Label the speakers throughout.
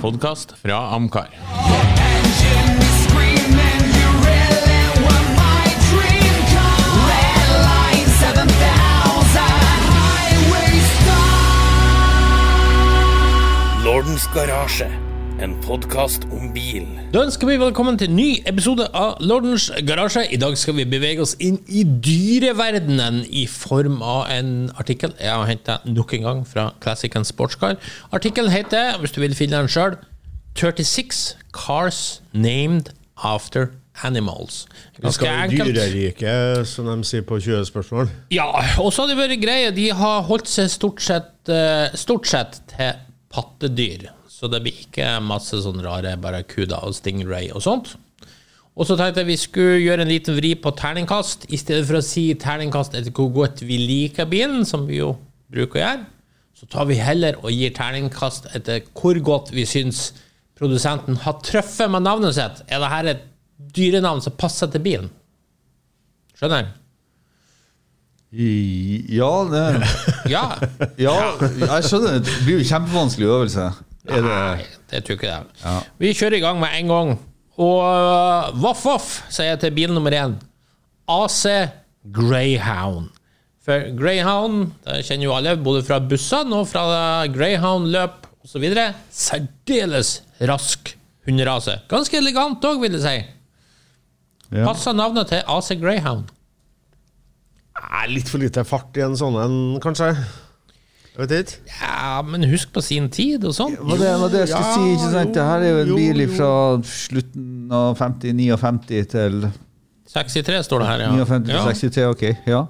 Speaker 1: podkast fra Amcar.
Speaker 2: Engine is screaming, you really were my dream car. Red line 7000, highway star.
Speaker 3: Lordens garasje. En podkast om bil.
Speaker 4: Da ønsker vi velkommen til en ny episode av Lordens garasje. I dag skal vi bevege oss inn i dyreverdenen i form av en artikkel jeg har henta nok en gang fra Classic and Sportscar. Artikkelen heter, hvis du vil finne den sjøl, 36 Cars Named After Animals. Ganske
Speaker 5: skal
Speaker 4: enkelt.
Speaker 5: som de sier på 20 spørsmål.
Speaker 4: Ja, og så har det vært greie. De har holdt seg stort sett, eh, stort sett til pattedyr. Så det blir ikke masse sånn rare barracuda og stingray og sånt. Og så tenkte jeg vi skulle gjøre en liten vri på terningkast. I stedet for å si terningkast etter hvor godt vi liker bilen, som vi jo bruker å gjøre, så tar vi heller og gir terningkast etter hvor godt vi syns produsenten har truffet med navnet sitt. Er det her et dyrenavn som passer til bilen? Skjønner?
Speaker 6: I- Ja, det,
Speaker 4: Ja.
Speaker 6: ja, jeg skjønner. Det blir jo kjempevanskelig øvelse. Er det,
Speaker 4: Nei, det tror ikke det. Ja. Vi kjører i gang med en gang. Og uh, voff, voff, sier jeg til bil nummer én. AC Greyhound. For Greyhound det kjenner jo alle, både fra bussene og fra Greyhound-løp osv. Særdeles rask hunderase. Ganske elegant òg, vil jeg si.
Speaker 6: Ja.
Speaker 4: Passer navnet til AC Greyhound.
Speaker 5: Litt for lite fart i en sånn en, kanskje?
Speaker 4: Ja, men husk på sin tid og sånn.
Speaker 6: Hva det var det jeg skulle
Speaker 5: Ja,
Speaker 6: si? ikke sant? Det her er jo en
Speaker 5: jo,
Speaker 6: bil fra slutten av 50-59 til
Speaker 4: 63 står det her, ja.
Speaker 6: 59 til
Speaker 4: ja.
Speaker 6: 63, ok. Ja.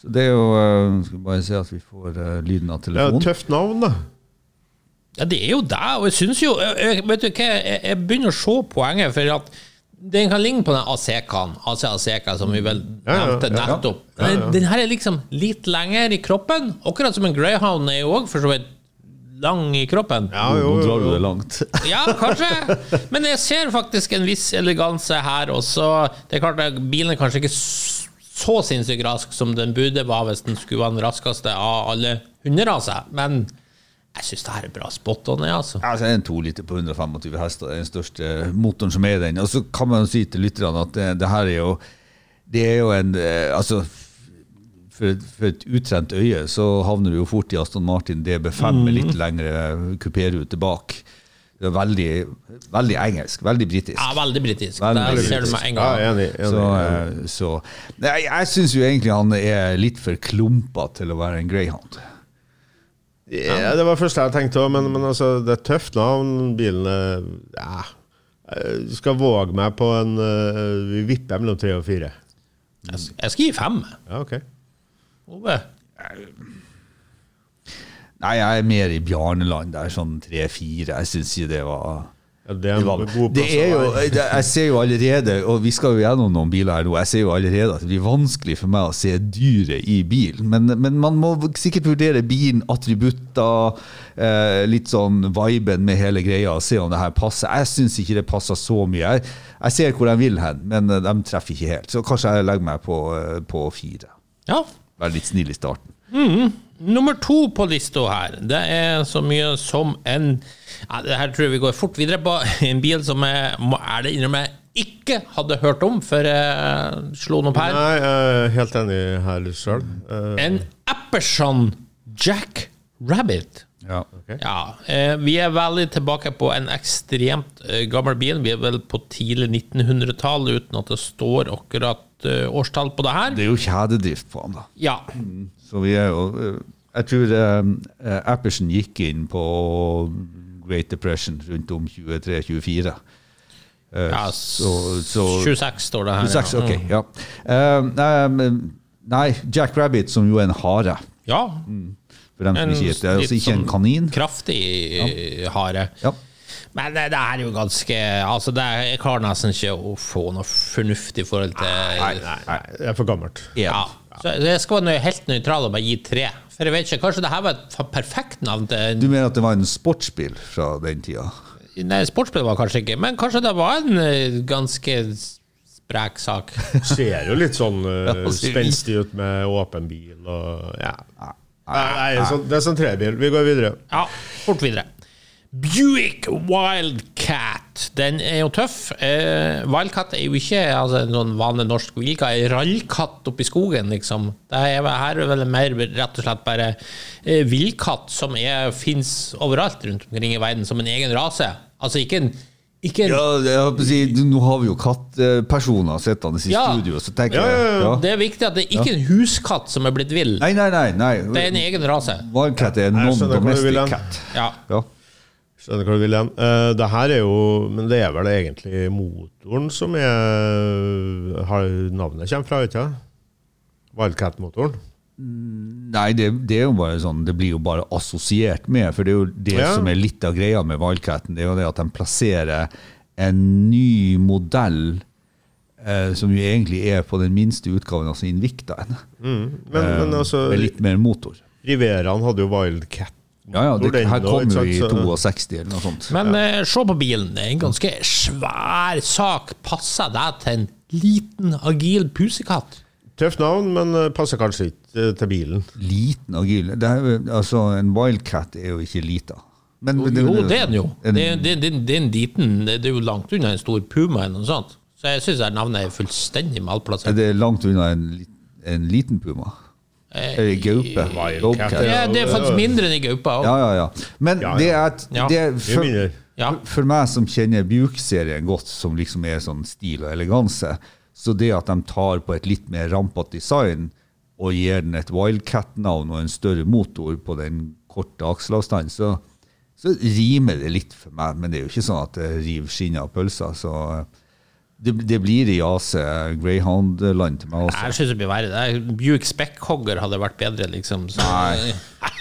Speaker 6: Så det er jo uh, Skal bare se at vi får eh, lyden av
Speaker 5: Det er et tøft navn, da.
Speaker 4: Ja, det er jo det, og jeg syns jo jeg- Vet du hva, jeg, jeg begynner å se poenget, for at den kan ligne på den ACK-en, AC ACK, som vi vel
Speaker 5: Ja, ja,
Speaker 4: nevnte
Speaker 5: ja, ja.
Speaker 4: nettopp. Men Den her er liksom litt lenger i kroppen, akkurat som en greyhound er jo òg for så vidt lang i kroppen.
Speaker 5: Ja,
Speaker 6: jo,
Speaker 5: jo,
Speaker 6: drar
Speaker 5: jo,
Speaker 6: du det langt.
Speaker 4: Ja, kanskje. Men jeg ser faktisk en viss eleganse her også. Det er klart at Bilen er kanskje ikke så sinnssykt rask som den burde være hvis den skulle være den raskeste av alle hunderaser, men jeg syns det her er bra spot on, ja, altså.
Speaker 6: Altså, en to liter på 125 hester er den største motoren som er i den. Og så kan man jo si til lytterne at det, det her er jo Det er jo en eh, Altså, for, for et utrent øye så havner du jo fort i Aston Martin DB5 med litt lengre kupérute bak. Det er veldig, veldig engelsk. Veldig britisk.
Speaker 4: Ja, veldig britisk. Der ser du meg en gang.
Speaker 5: Ja, enig. enig,
Speaker 6: Så, eh, så Nei, Jeg syns jo egentlig han er litt for klumpa til å være en greyhound.
Speaker 5: Ja, det var det første jeg tenkte òg, men, men altså, det er et tøft navn. Bilen er ja. Jeg skal våge meg på en eh, Vi vipper mellom tre og fire.
Speaker 4: Jeg Jeg skal gi fem.
Speaker 5: Ja, ok.
Speaker 4: Ove.
Speaker 6: Nei, jeg er mer i Bjarneland der, sånn tre-fire. Jeg syns ikke det var
Speaker 5: Ja, det er
Speaker 6: Det,
Speaker 5: en god
Speaker 6: det er jo, jeg ser jo allerede, og vi skal jo gjennom noen biler her nå, jeg ser jo allerede at det blir vanskelig for meg å se dyret i bilen. Men, men man må sikkert vurdere bilen, attributter, eh, litt sånn viben med hele greia, og se om det her passer. Jeg syns ikke det passer så mye. Jeg, jeg ser hvor de vil hen, men eh, de treffer ikke helt. Så kanskje jeg legger meg på, eh, på fire.
Speaker 4: Ja.
Speaker 6: Være litt snill i starten.
Speaker 4: Nummer to på lista her, det er så mye som en ja, Det her tror jeg vi går fort videre på. En bil som jeg må ærlig innrømme ikke hadde hørt om før jeg slo den opp her.
Speaker 5: Nei, jeg er helt enig her sjøl.
Speaker 4: En Apperson Jack Rabbit.
Speaker 6: Ja.
Speaker 4: Ja, eh, Vi er veldig tilbake på en ekstremt eh, gammel bil. Vi er vel på tidlig 1900-tall, uten at det står akkurat eh, årstall på det her.
Speaker 6: Det er jo kjededrift på den, da.
Speaker 4: Ja,
Speaker 6: Så vi er jo eh, Jeg tror eh, Apperson gikk inn på Great Depression rundt om 23-24. Eh,
Speaker 4: ja
Speaker 6: så, så
Speaker 4: 26 står det her.
Speaker 6: 26,
Speaker 4: ja.
Speaker 6: ok,
Speaker 4: Mm.
Speaker 6: ja. Eh, nei, nei, Jack Rabbit, som jo er en hare.
Speaker 4: Ja,
Speaker 6: For dem som
Speaker 4: En
Speaker 6: ikke vet, det altså ikke en
Speaker 4: sånn
Speaker 6: kanin.
Speaker 4: kraftig ja. hare.
Speaker 6: Ja.
Speaker 4: Men det, det er jo ganske Altså, det er, jeg klarer nesten ikke å få noe fornuftig i forhold til
Speaker 5: Nei, nei, nei, det er for gammelt.
Speaker 4: Ja. Så jeg skal være helt nøytral og bare gi tre. For jeg vet ikke, Kanskje det her var et perfekt navn til
Speaker 6: Du mener at det var en sportsbil fra den tida?
Speaker 4: Nei, sportsbil var kanskje ikke, men kanskje det var en eh, ganske sprek sak.
Speaker 5: Ser jo litt sånn uh, spenstig ut med åpen bil og ja. Nei, nei, sånn, det er sånn trebil. Vi går videre.
Speaker 4: Ja, fort videre. Buick Wildcat. Den er jo tøff. Eh, Wildcat er jo ikke altså, noen vanlig norsk vilka, ei rallkatt oppi skogen, liksom. Det er, her er vel mer rett og slett bare eh, villkatt som fins overalt rundt omkring i verden, som en egen rase. Altså ikke en, ikke en
Speaker 6: Ja, jeg å si, Nå har vi jo kattpersoner sittende i
Speaker 4: Ja.
Speaker 6: studio, så tenker
Speaker 5: Ja, ja, ja.
Speaker 6: jeg ja.
Speaker 4: Det er viktig at det er ikke en huskatt som er blitt vill.
Speaker 6: Nei, nei, nei. nei.
Speaker 4: Det er en egen rase.
Speaker 6: Wildcat er non-domestic cat.
Speaker 4: Ja.
Speaker 6: Ja.
Speaker 5: Skjønner hva du vil igjen. Uh, det her er jo Men det er vel egentlig motoren som er har Navnet kommer fra, ikke sant? Wildcat-motoren.
Speaker 6: Nei, det, det er jo bare sånn Det blir jo bare assosiert med, for det er jo det
Speaker 5: Ja.
Speaker 6: som er litt av greia med Wildcaten. Det er jo det at de plasserer en ny modell eh, som jo egentlig er på den minste utgaven, altså Invictaen.
Speaker 5: Men, men altså
Speaker 6: med litt mer motor.
Speaker 5: Riveraen hadde jo Wildcat.
Speaker 6: Ja, ja, det, her kom jo i 62 eller noe sånt.
Speaker 4: Men eh, se på bilen. Det er en ganske svær sak. Passer deg til en liten, agil pusekatt?
Speaker 5: Tøft navn, men eh, passer kanskje ikke eh, til bilen.
Speaker 6: Liten og Det er, altså, en Wildcat er jo ikke lita. Men,
Speaker 4: Jo, det er den jo.
Speaker 6: En-
Speaker 4: Det er, det, det, det er en liten Det er jo langt unna en stor puma eller noe sånt. Så jeg syns navnet er fullstendig
Speaker 6: Er
Speaker 4: malplassert.
Speaker 6: det er langt unna en, en liten puma? Eller gaupe?
Speaker 5: Wildcat,
Speaker 4: Ja, det er faktisk mindre enn i gaupe.
Speaker 6: Ja, ja, ja. Men
Speaker 5: Ja,
Speaker 6: det er, det er for, for meg som kjenner Buke-serien godt, som liksom er sånn stil og eleganse, så det at de tar på et litt mer rampete design og gir den et Wildcat-navn og en større motor på den korte akselavstanden, så, så rimer det litt for meg. Men det er jo ikke sånn at det river skinnet av pølser. Så eh, det, det blir i AC Greyhound-land til meg også.
Speaker 4: Jeg syns det blir verre. Det Buick Speckhogger hadde vært bedre, liksom. Så,
Speaker 6: Nei.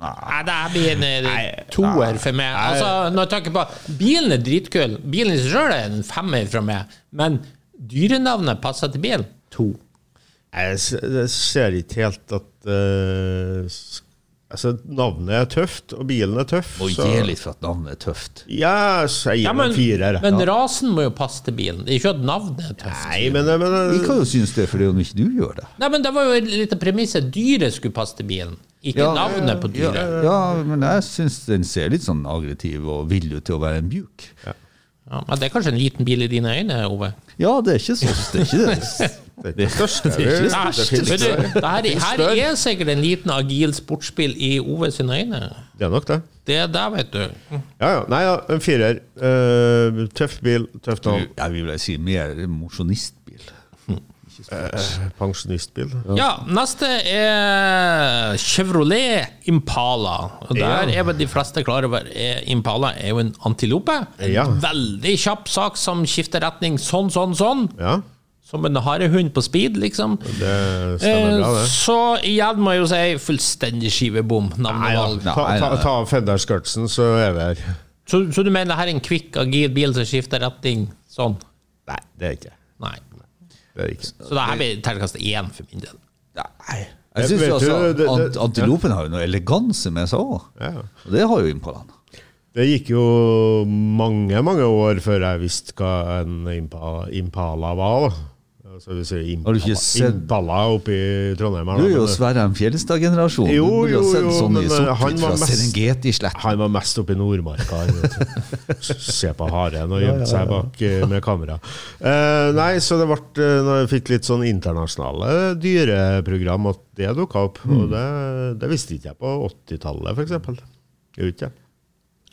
Speaker 4: Nei, det blir en eh, toer for meg. Altså, når jeg tenker på Bilen er dritkul. Bilen i seg sjøl er en femmer fra meg. Men dyrenavnet passer til bilen. To.
Speaker 5: Jeg, ser ikke helt at uh, Altså, navnet er tøft, og bilen er tøff. Så-
Speaker 6: gi litt for at navnet er tøft.
Speaker 5: Ja, så jeg gir
Speaker 4: Ja, men,
Speaker 5: en firer.
Speaker 4: men
Speaker 5: Ja.
Speaker 4: rasen må jo passe til bilen. Det er ikke at navnet er tøft.
Speaker 5: Nei, men, men
Speaker 6: Vi kan jo synes det, fordi om ikke du gjør det.
Speaker 4: Nei, men det var jo litt av premisset. Dyret skulle passe til bilen, ikke
Speaker 6: Ja,
Speaker 4: navnet på
Speaker 6: Ja,
Speaker 4: dyret.
Speaker 6: ja, men jeg syns den ser litt sånn aggressiv og vill ut til å være en bjuk.
Speaker 4: Ja, men det er kanskje en liten bil i dine øyne, Ove?
Speaker 6: Ja, det er ikke så Det er ikke det.
Speaker 5: det er største.
Speaker 6: Det er ikke det
Speaker 4: Nei,
Speaker 5: det
Speaker 4: det her, her er sikkert en liten agil sportsbil i Ove sine øyne.
Speaker 5: Det er nok det.
Speaker 4: Det er der, vet du.
Speaker 5: Ja, ja. Nei, ja, en firer. Uh, tøff bil, tøft navn.
Speaker 6: Jeg vil si mer mosjonistbil.
Speaker 5: Eh, pensjonistbil.
Speaker 4: Ja, neste er Chevrolet Impala. Og der
Speaker 5: Ja.
Speaker 4: er vel de fleste klar over er Impala er jo en antilope. En
Speaker 5: Ja.
Speaker 4: veldig kjapp sak som skifter retning sånn, sånn, sånn.
Speaker 5: Ja,
Speaker 4: Som en harehund på speed, liksom.
Speaker 5: det stemmer bra,
Speaker 4: Eh,
Speaker 5: det.
Speaker 4: Så igjen må jeg jo si fullstendig skivebom, navnevalg.
Speaker 6: Nei,
Speaker 5: Ta, ta, av fenderskirtsen, så er vi her.
Speaker 4: Så, så du mener det her er en kvikk, agil bil som skifter retning sånn?
Speaker 5: Nei, det er ikke
Speaker 4: Nei.
Speaker 5: Det. Er ikke.
Speaker 4: Så det her blir terningkast én for min del.
Speaker 6: Nei. Jeg syns altså
Speaker 5: du, det- det-
Speaker 6: antilopen har jo noe eleganse med seg òg.
Speaker 5: Ja.
Speaker 6: Og det har jo Impalaen.
Speaker 5: Det gikk jo mange, mange år før jeg visste hva en Impala, Impala var. da. Vi sier Impala,
Speaker 6: Har du ikke sett-
Speaker 5: Impala oppe i Trondheim. her,
Speaker 6: Du er jo
Speaker 5: men-
Speaker 6: Sverre Fjelstad-generasjonen.
Speaker 5: Jo, jo, jo,
Speaker 6: sånn
Speaker 5: men, eh, han var mest-. Han var mest oppe i Nordmarka. Se på haren og gjemte seg bak eh, med kamera. Uh, nei, så det ble Når jeg fikk litt sånn internasjonale dyreprogram, at det dukka opp.
Speaker 6: Mm.
Speaker 5: Og det, det visste ikke jeg på 80-tallet, f.eks. Ikke jeg.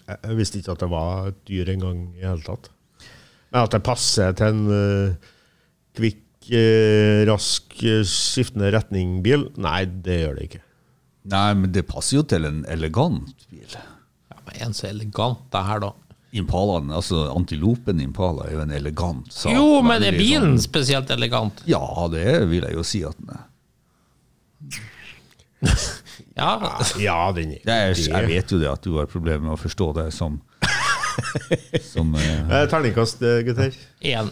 Speaker 5: Jeg visste ikke at det var et dyr engang i hele tatt. Men at det passer til en uh, kvikk, rask, eh, skiftende retning-bil, nei, det gjør det ikke.
Speaker 6: Nei, men det passer jo til en elegant bil.
Speaker 4: Ja, men En så elegant det her, da.
Speaker 6: Impalaen, altså Antilopen Impala er jo en elegant sak.
Speaker 4: Jo, men er bilen
Speaker 6: sånn-
Speaker 4: spesielt elegant?
Speaker 6: Ja, det vil jeg jo si at den er.
Speaker 4: Ja.
Speaker 5: Ja, den er
Speaker 6: Det er, jeg vet jo det at du har problemer med å forstå det som Som eh,
Speaker 5: Eh, Terningkast, eh, gutter.
Speaker 4: En.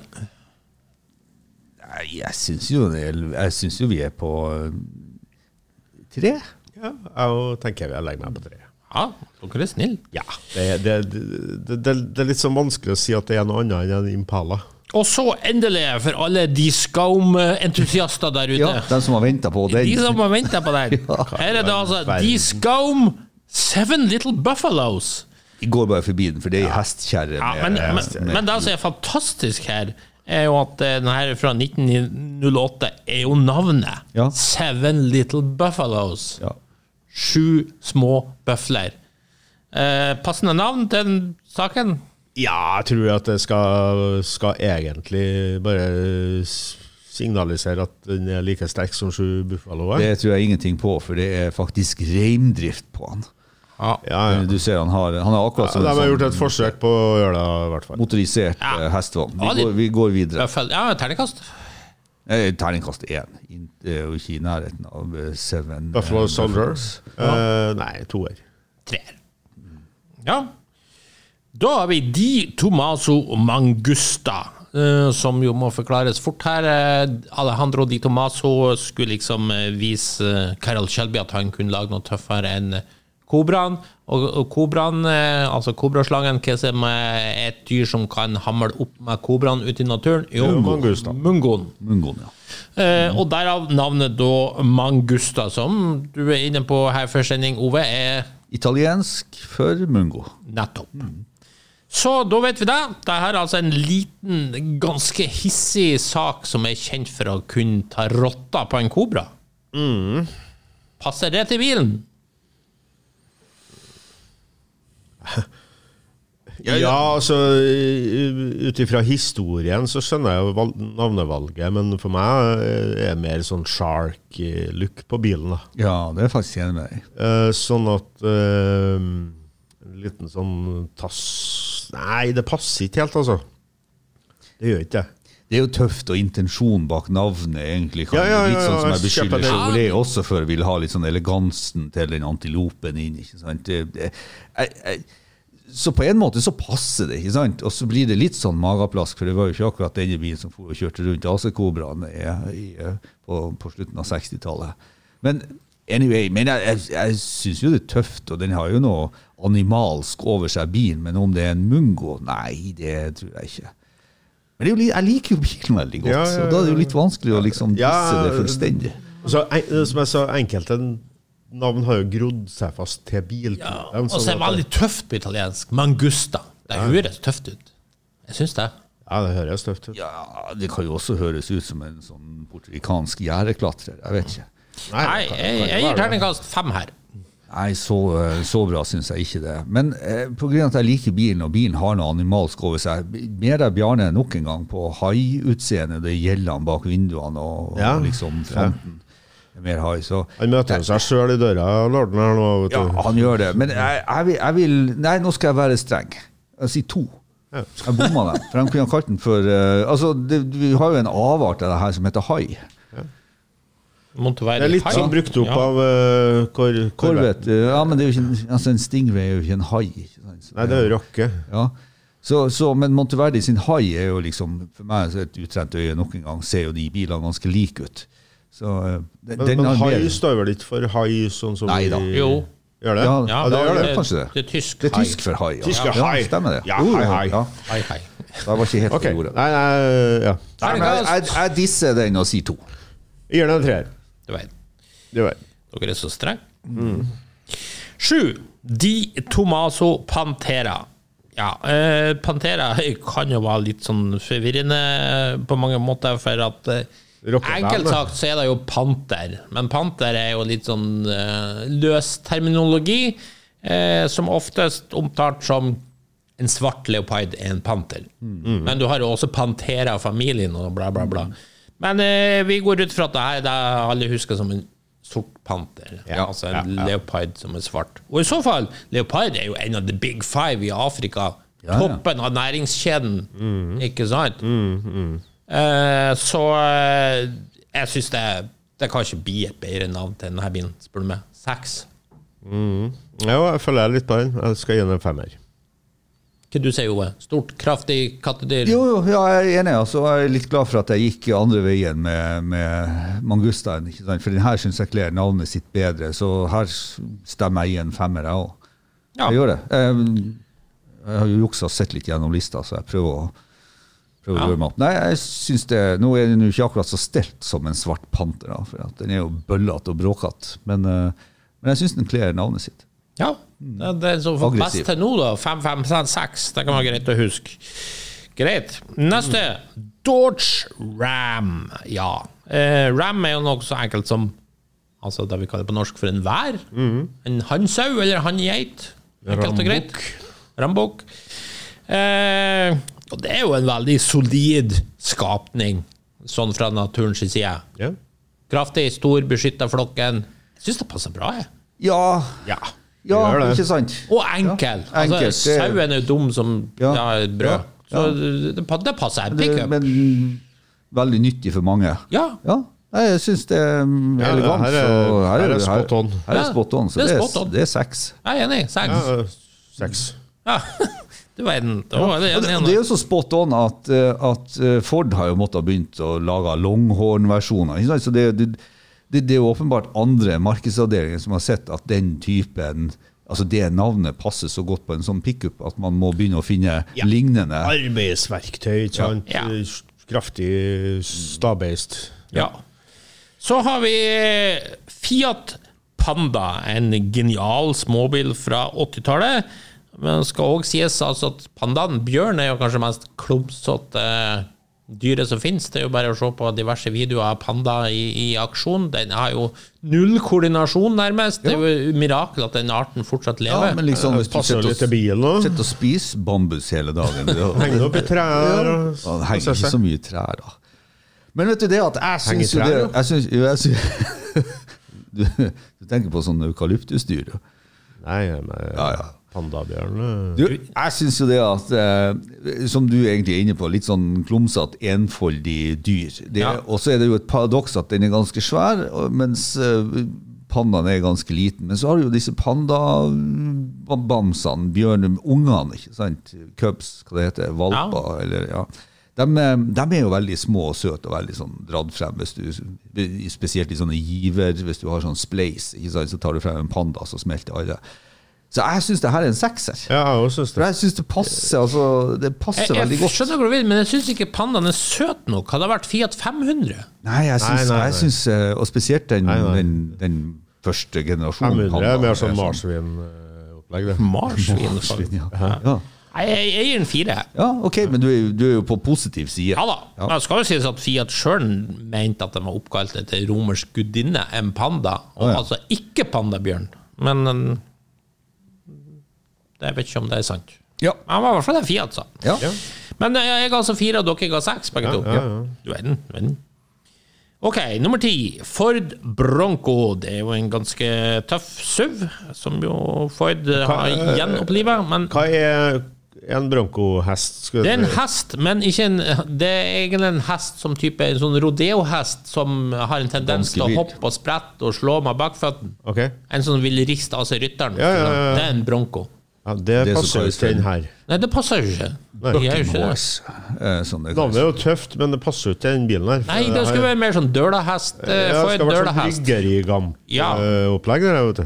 Speaker 6: Nei, jeg syns jo, jeg syns jo vi er på eh, tre.
Speaker 5: Ja, jeg tenker jeg legger meg på tre.
Speaker 4: Ja, dere er snille.
Speaker 5: Ja, det, det, det, det, det er litt sånn vanskelig å si at det er noe annet enn en Impala.
Speaker 4: Og så endelig, for alle de Skaum-entusiaster der ute.
Speaker 6: Ja, De som har venta på den.
Speaker 4: De som har venta på den. Her er det altså De Skaum Seven Little Buffaloes.
Speaker 6: Vi går bare forbi den, for det er ja. hestkjerre.
Speaker 4: Ja, men, men, men det som er fantastisk her, er jo at eh, den her fra 1908 er jo navnet.
Speaker 6: Ja.
Speaker 4: Seven Little Buffaloes.
Speaker 6: Ja.
Speaker 4: Sju små bøfler. Eh, passende navn til den saken?
Speaker 5: Ja, jeg tror at det skal, skal egentlig bare signalisere at den er like sterk som sju buffaloer.
Speaker 6: Det tror jeg ingenting på, for det er faktisk reindrift på han.
Speaker 4: Ja.
Speaker 5: Ja, ja.
Speaker 6: Du ser han har, han har akkurat
Speaker 5: Ja, de har gjort
Speaker 6: sånn
Speaker 5: et forsøk på å gjøre det, i hvert fall.
Speaker 6: motorisert
Speaker 4: Ja.
Speaker 6: eh, hestevogn. Vi,
Speaker 4: Ja, de-
Speaker 6: går, vi går videre.
Speaker 4: Ja, terningkast.
Speaker 6: Eh, Terningkast én. Jo ikke i nærheten av eh, Seven.
Speaker 5: Buffalo
Speaker 6: eh,
Speaker 5: Soldiers. Eh, nei, toer.
Speaker 4: Treer. Ja. Da har vi Di Tomaso Mangusta, eh, som jo må forklares fort her. Eh, Alejandro Di Tomaso skulle liksom eh, vise eh, Carol Shelby at han kunne lage noe tøffere enn kobraen. Og, og kobraen, eh, altså kobraslangen, hva som er et dyr som kan hamle opp med kobraen ute i naturen? Jo,
Speaker 5: mangusta.
Speaker 4: mungoen.
Speaker 6: Mungoen, ja.
Speaker 4: Eh, og derav navnet da Mangusta, som du er inne på her før sending, Ove, er
Speaker 6: Italiensk for mungo.
Speaker 4: Nettopp. Så da vet vi det. Dette er altså en liten, ganske hissig sak som er kjent for å kunne ta rotta på en kobra. Passer det til bilen?
Speaker 5: Ja, altså ut ifra historien så skjønner jeg jo navnevalget, men for meg eh, er det mer sånn shark-look på bilen. da.
Speaker 6: Ja, det er faktisk enig med deg.
Speaker 5: Eh, sånn at eh, En liten sånn tass Nei, det passer ikke helt, altså. Det gjør ikke det.
Speaker 6: Det er jo tøft, og intensjonen bak navnet egentlig kan
Speaker 5: Ja, ja, ja,
Speaker 6: Litt sånn som jeg beskylder. Chevrolet også for vil ha litt sånn elegansen til den antilopen inn. ikke sant? Det, det, jeg, jeg, så på en måte så passer det, ikke sant? Og så blir det litt sånn mageplask, for det var jo ikke akkurat denne bilen som kjørte rundt AC-Kobraen i- i- på, på slutten av 60-tallet. Men anyway, men jeg, jeg, jeg syns jo det er tøft, og den har jo noe animalsk over seg, bilen, men om det er en mungo, nei, det tror jeg ikke. Men det er jo, jeg liker jo bilen veldig godt,
Speaker 5: Ja, ja,
Speaker 6: og da er det jo litt vanskelig å liksom
Speaker 5: Ja,
Speaker 6: disse det fullstendig.
Speaker 5: Så, en, som jeg sa, enkelte navn har jo grodd seg fast til biltypen.
Speaker 4: Og så er det veldig tøft på italiensk. Mangusta. Det høres tøft ut. Jeg syns det.
Speaker 5: Ja, det høres tøft ut.
Speaker 6: Ja, det kan jo også høres ut som en sånn porturikansk gjerdeklatrer, jeg vet ikke.
Speaker 4: Nei, jeg, jeg gir terningkast fem her.
Speaker 6: Nei, så, eh, så bra syns jeg ikke det. Men eh, av at jeg liker bilen, og bilen har noe animalsk over seg, mer er Bjarne nok en gang på haiutseendet, det gjelder han bak vinduene og,
Speaker 5: Ja.
Speaker 6: og liksom fronten. Ja. Mer hai, så
Speaker 5: Han møter seg sjøl i døra, lorden her nå. Vet
Speaker 6: Ja, han gjør det. Men jeg, jeg, vil, jeg vil Nei, nå skal jeg være streng. Jeg sier to.
Speaker 5: Ja.
Speaker 6: Jeg bomma dem. For de kunne kalt den for uh, Altså, det, Vi har jo en avart av det her som heter hai.
Speaker 4: Monteverdi.
Speaker 5: Det er litt
Speaker 4: Hai.
Speaker 5: sånn brukt opp
Speaker 4: Ja.
Speaker 5: av uh, kor,
Speaker 6: Ja, men det er jo ikke, altså en Stingray er jo ikke en hai. Ikke sant? Så
Speaker 5: Nei, det er jo rokke.
Speaker 6: Ja. Så, så, men Monteverdi sin hai er jo liksom For meg er et utrent øye nok en gang ser jo de bilene ganske like ut. Så eh, den,
Speaker 5: Men, men
Speaker 6: har
Speaker 5: hai står vel ikke for hai, sånn som
Speaker 6: Nei da.
Speaker 5: vi-
Speaker 4: Jo.
Speaker 5: Gjør det?
Speaker 6: Ja,
Speaker 4: Ja,
Speaker 6: det
Speaker 5: gjør
Speaker 6: gjør
Speaker 5: det.
Speaker 6: det. Kanskje det.
Speaker 4: Det er tysk
Speaker 6: Det er
Speaker 4: hai.
Speaker 6: tysk for hai. Ja.
Speaker 5: Tysk
Speaker 6: ja,
Speaker 5: hai.
Speaker 6: stemmer det.
Speaker 5: Ja,
Speaker 6: jo,
Speaker 5: hai, hai.
Speaker 6: Ja.
Speaker 4: Hei, hei.
Speaker 6: Jeg var ikke helt
Speaker 5: okay.
Speaker 6: på ordet.
Speaker 5: Nei, nei, ja.
Speaker 6: Nei, jeg, jeg, jeg disser den og sier to.
Speaker 5: Jeg gir den en treer.
Speaker 4: Du
Speaker 5: veit.
Speaker 4: Dere er så strenge. Sju. Di Tomaso Pantera. Ja, eh, Pantera kan jo være litt sånn forvirrende på mange måter, for at eh, Enkelt sagt så er det jo panter, men panter er jo litt sånn eh, løs terminologi, eh, som oftest omtalt som en svart leopard er en panter. Men du har jo også Pantera-familien og bla, bla, bla. Men eh, vi går ut fra at det her er alle husker som en sort panter.
Speaker 5: Ja,
Speaker 4: altså en
Speaker 5: ja, ja.
Speaker 4: leopard som er svart. Og i så fall, leopard er jo en av the big five i Afrika. Toppen av næringskjeden, ikke sant? Eh, så eh, jeg syns det, det kan ikke bli et bedre navn til denne bilen, spør du meg. Seks.
Speaker 5: Ja, jeg følger litt på den. Jeg skal gi den en femmer.
Speaker 4: Hva du sier Ove? Stort, kraftig kattedyr?
Speaker 6: Jo, jo, ja, jeg er enig. Altså, jeg er litt glad for at jeg gikk andre veien med, med mangustaen. Ikke sant? For den her syns jeg kler navnet sitt bedre, så her stemmer jeg i en femmer, jeg òg.
Speaker 4: Ja.
Speaker 6: Jeg gjør det. Jeg, jeg har jo juksa og sett litt gjennom lista, så jeg prøver å prøver
Speaker 4: Ja.
Speaker 6: å gjøre meg opp. Nei, jeg synes det, Nå er den jo ikke akkurat så stelt som en svart panter, da, for at den er jo bøllete og bråkete. Men, eh, men jeg syns den kler navnet sitt.
Speaker 4: Ja, Det, det som får best til nå, da. 5-5-6. Det kan være greit å huske. Greit. Neste. Dodge Ram. Ja. Eh, Ram er jo noe så enkelt som Altså det vi kaller på norsk for en vær. En hannsau eller hanngeit. Enkelt og greit. Rambukk. Eh, og det er jo en veldig solid skapning, sånn fra naturens side.
Speaker 5: Ja.
Speaker 4: Kraftig, stor, beskytta flokken. Syns det passer bra, jeg.
Speaker 6: Ja,
Speaker 5: ja.
Speaker 6: Ja
Speaker 5: det.
Speaker 6: ikke sant?
Speaker 4: Og enkel.
Speaker 6: Ja, enkelt,
Speaker 4: altså,
Speaker 6: det-
Speaker 4: Sauen er jo dum som
Speaker 6: Ja.
Speaker 4: ja. brød.
Speaker 6: Ja.
Speaker 4: Så det, det passer.
Speaker 6: Det,
Speaker 4: Pickup.
Speaker 6: men veldig nyttig for mange.
Speaker 4: Ja.
Speaker 6: Ja, jeg syns det er elegant.
Speaker 5: Ja,
Speaker 6: elegant.
Speaker 5: her er-
Speaker 6: så
Speaker 5: her er spot on.
Speaker 6: Her er spot on, så
Speaker 4: det
Speaker 6: det
Speaker 4: er
Speaker 6: det er seks.
Speaker 4: Jeg er enig. Seks.
Speaker 5: ja. Seks.
Speaker 4: Ja. Du verden. Var det
Speaker 6: det, det er jo så spot on at, eh, at eh, Ford har jo måttet ha begynt å lage longhorn-versjoner. Så det, det, det, det er åpenbart andre markedsavdelinger som har sett at den typen Altså det navnet passer så godt på en sånn pickup at man må begynne å finne
Speaker 5: Ja.
Speaker 6: lignende.
Speaker 5: Arbeidsverktøy, ikke sant?
Speaker 4: Ja.
Speaker 5: Kraftig stabeist.
Speaker 4: Ja. Så har vi Fiat Panda, en genial småbil fra 80-tallet. Men det skal òg sies altså at pandaen, bjørn, er jo kanskje mest klumsete dyret som finnes. Det er jo bare å se på diverse videoer av panda i, i aksjon. Den har jo null koordinasjon, nærmest. Det er jo et mirakel at den arten fortsatt lever.
Speaker 6: Ja, men liksom hvis du sitter
Speaker 5: litt
Speaker 6: og, sitter og spiser bambus hele dagen
Speaker 5: Henger opp i trær. og-
Speaker 6: Ja, det henger ikke så mye trær, da. Men vet du det at jeg syns jo det jeg synes, jo, jeg synes, du, du tenker på sånn eukalyptusdyr. nei,
Speaker 5: Nei, men
Speaker 6: Ja, ja.
Speaker 5: Pandabjørn eh,
Speaker 6: Du, jeg syns jo det at eh, Som du egentlig er inne på, litt sånn klumsete, enfoldig dyr.
Speaker 4: Ja.
Speaker 6: Og så er det jo et paradoks at den er ganske svær, mens eh, pandaen er ganske liten. Men så har du jo disse pandabamsene, bjørnungene, ikke sant? Cubs, hva det heter, valper, eller ja. De, eh, de er jo veldig små og søte og veldig sånn dratt frem, hvis du, spesielt i sånne giver, hvis du har sånn spleis, ikke sant? så tar du frem en panda, så smelter alle. Så jeg syns det her er en sekser.
Speaker 5: Ja, jeg syns
Speaker 6: For
Speaker 5: det.
Speaker 6: jeg syns det passer altså, det passer
Speaker 4: Jeg,
Speaker 6: veldig
Speaker 4: jeg
Speaker 6: godt.
Speaker 4: skjønner hva du vil, men jeg syns ikke pandaen er søt nok. Hadde det vært Fiat 500?
Speaker 6: Nei, jeg syns,
Speaker 5: Nei, nei, nei.
Speaker 6: Jeg syns eh, Og spesielt den,
Speaker 5: Nei, nei.
Speaker 6: den, den første generasjonen.
Speaker 5: 500 er mer sånn marsvinopplegg, det.
Speaker 4: Marsvin.
Speaker 6: Marsvin, ja.
Speaker 4: Ja.
Speaker 6: Ja.
Speaker 4: Nei, Jeg, jeg gir den fire.
Speaker 6: ja, ok, men du er, du er jo på positiv side.
Speaker 4: Ja da. Det skal jo sies at Fiat sjøl mente at de var oppkalt etter romersk gudinne, en panda, og
Speaker 6: oh, ja.
Speaker 4: altså ikke pandabjørn. Men jeg vet ikke om det er sant.
Speaker 6: Ja.
Speaker 4: Han var i hvert fall en Fiat, sa
Speaker 6: Ja.
Speaker 5: Ja.
Speaker 4: Men eh, jeg ga altså fire, og dere ga seks, begge to.
Speaker 5: ja, ja.
Speaker 4: Du verden. du verden. Ok, nummer ti. Ford Bronco. Det er jo en ganske tøff SUV, som jo Ford har gjenoppliva. Men
Speaker 5: Hva er en Bronco-hest?
Speaker 4: det er en hest, men ikke en Det er egentlig en hest som type en sånn rodeohest som har en tendens til å hoppe og sprette og slå med bakføttene.
Speaker 5: Okay.
Speaker 4: En som vil riste av seg rytteren.
Speaker 5: Ja, ja, ja.
Speaker 4: Det er en Bronco.
Speaker 5: Ja, det,
Speaker 6: Det er
Speaker 5: passer jo ikke den her.
Speaker 4: Nei, det passer jo ikke.
Speaker 6: Eh, Sånn
Speaker 5: Navnet er jo tøft, men det passer jo ikke den bilen her.
Speaker 4: Nei, det skal være mer sånn dølahest.
Speaker 5: ja,
Speaker 4: eh,
Speaker 5: det skal være sånn
Speaker 4: dølahest. Ja.
Speaker 5: bryggerigamp-opplegg der, vet du.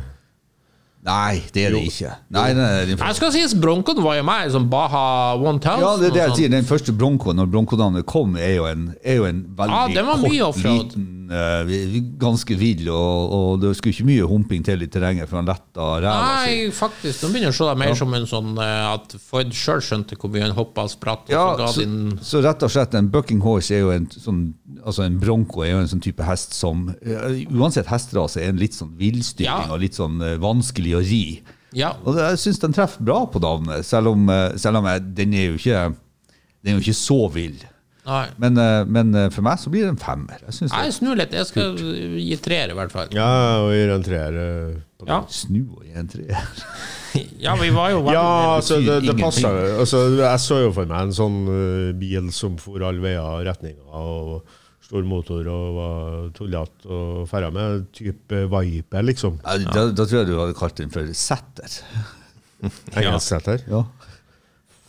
Speaker 6: Nei, det er det ikke. Nei, nei, nei,
Speaker 4: Jeg skal sies Broncoen var jo meg, som Baha 1000.
Speaker 6: Ja, det er det jeg sier.
Speaker 4: sånn.
Speaker 6: Den første Broncoen, når Bronco-navnet kom, er jo en, er jo en veldig
Speaker 4: Ja, den var
Speaker 6: kort, liten, uh, ganske vill, og, og det skulle ikke mye humping til i terrenget for han letta ræva si.
Speaker 4: Nei, faktisk. Nå begynner jeg å se deg mer som en sånn eh, at Ford sjøl skjønte hvor mye han hoppa og spratt. Og
Speaker 6: Ja,
Speaker 4: så ga
Speaker 6: så,
Speaker 4: din
Speaker 6: så rett og slett, en bucking horse er jo en sånn Altså en bronco er jo en sånn type hest som uh, Uansett hesterase er en litt sånn villstyring
Speaker 4: Ja.
Speaker 6: og litt sånn uh, vanskelig å ri.
Speaker 4: Ja.
Speaker 6: Og jeg syns den treffer bra på navnet, selv om, eh, selv om jeg, den er jo ikke Den er jo ikke så vill.
Speaker 4: Nei.
Speaker 6: Men, eh, men eh, for meg så blir det en femmer. Jeg synes
Speaker 4: Jeg snur litt. Jeg skal gi treer, i hvert fall.
Speaker 5: Ja, og gir en treer.
Speaker 4: Ja,
Speaker 6: Snu og gi en treer.
Speaker 4: ja vi var jo veldig
Speaker 5: Ja, altså, det, det passer. Altså, jeg så jo for meg en sånn bil som for alle veier og retninger, og stor motor og var tullete og ferda med, type Viper, liksom.
Speaker 6: Ja, Da, da tror jeg du hadde kalt den for setter.
Speaker 5: Engelsksetter.
Speaker 6: Ja.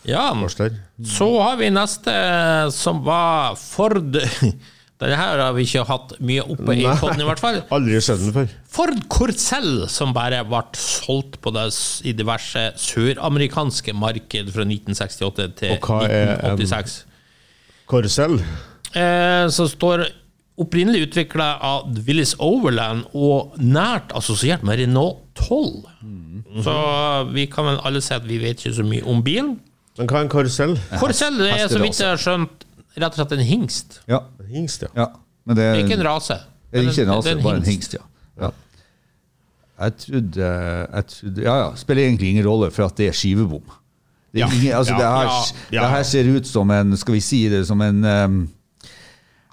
Speaker 4: Ja, så har vi neste, som var Ford Denne her har vi ikke hatt mye oppe i poden, i hvert fall.
Speaker 5: Aldri sett den før.
Speaker 4: Ford Corcel, som bare ble solgt på det i diverse søramerikanske marked fra 1968 til
Speaker 5: Og hva er en-
Speaker 4: 1986. Eh, som står opprinnelig utvikla av Willis Overland og nært assosiert med Renault 12. Så vi kan vel alle si at vi vet ikke så mye om bilen.
Speaker 5: Men hva er en karusell?
Speaker 4: det er, så vidt jeg har skjønt, rett og slett en hingst.
Speaker 6: Ja,
Speaker 5: En Hingst, ja.
Speaker 6: ja. Men det
Speaker 4: Det
Speaker 6: er,
Speaker 4: er ikke en rase.
Speaker 6: det er ikke en
Speaker 4: Det
Speaker 6: rase,
Speaker 4: er
Speaker 6: bare en hingst, ja. ja. Jeg trodde, jeg trodde Ja, ja. Spiller egentlig ingen rolle for at det er skivebom. Det, er
Speaker 5: Ja.
Speaker 6: ingen, altså,
Speaker 5: Ja,
Speaker 6: det, her,
Speaker 5: ja, ja.
Speaker 6: det her ser ut som en Skal vi si det som en um,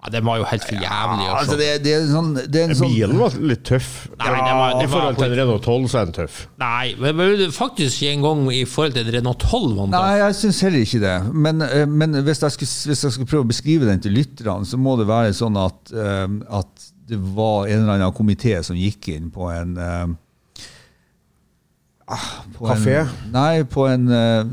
Speaker 4: Ja, det var jo helt for jævlig. å
Speaker 6: altså det, det er sånn, det er en sånn
Speaker 5: Bilen var litt tøff.
Speaker 4: Nei, det var- det
Speaker 5: I forhold til en Renault 12 så er den tøff.
Speaker 4: Nei, men men faktisk ikke engang i forhold til en Renault 12. Vant.
Speaker 6: Nei, jeg syns heller ikke det. Men, eh, men hvis, jeg skulle, hvis jeg skulle prøve å beskrive den til lytterne, så må det være sånn at, eh, at det var en eller annen komité som gikk inn på en eh, ah, på
Speaker 5: Kafé?
Speaker 6: En, nei, på en uh,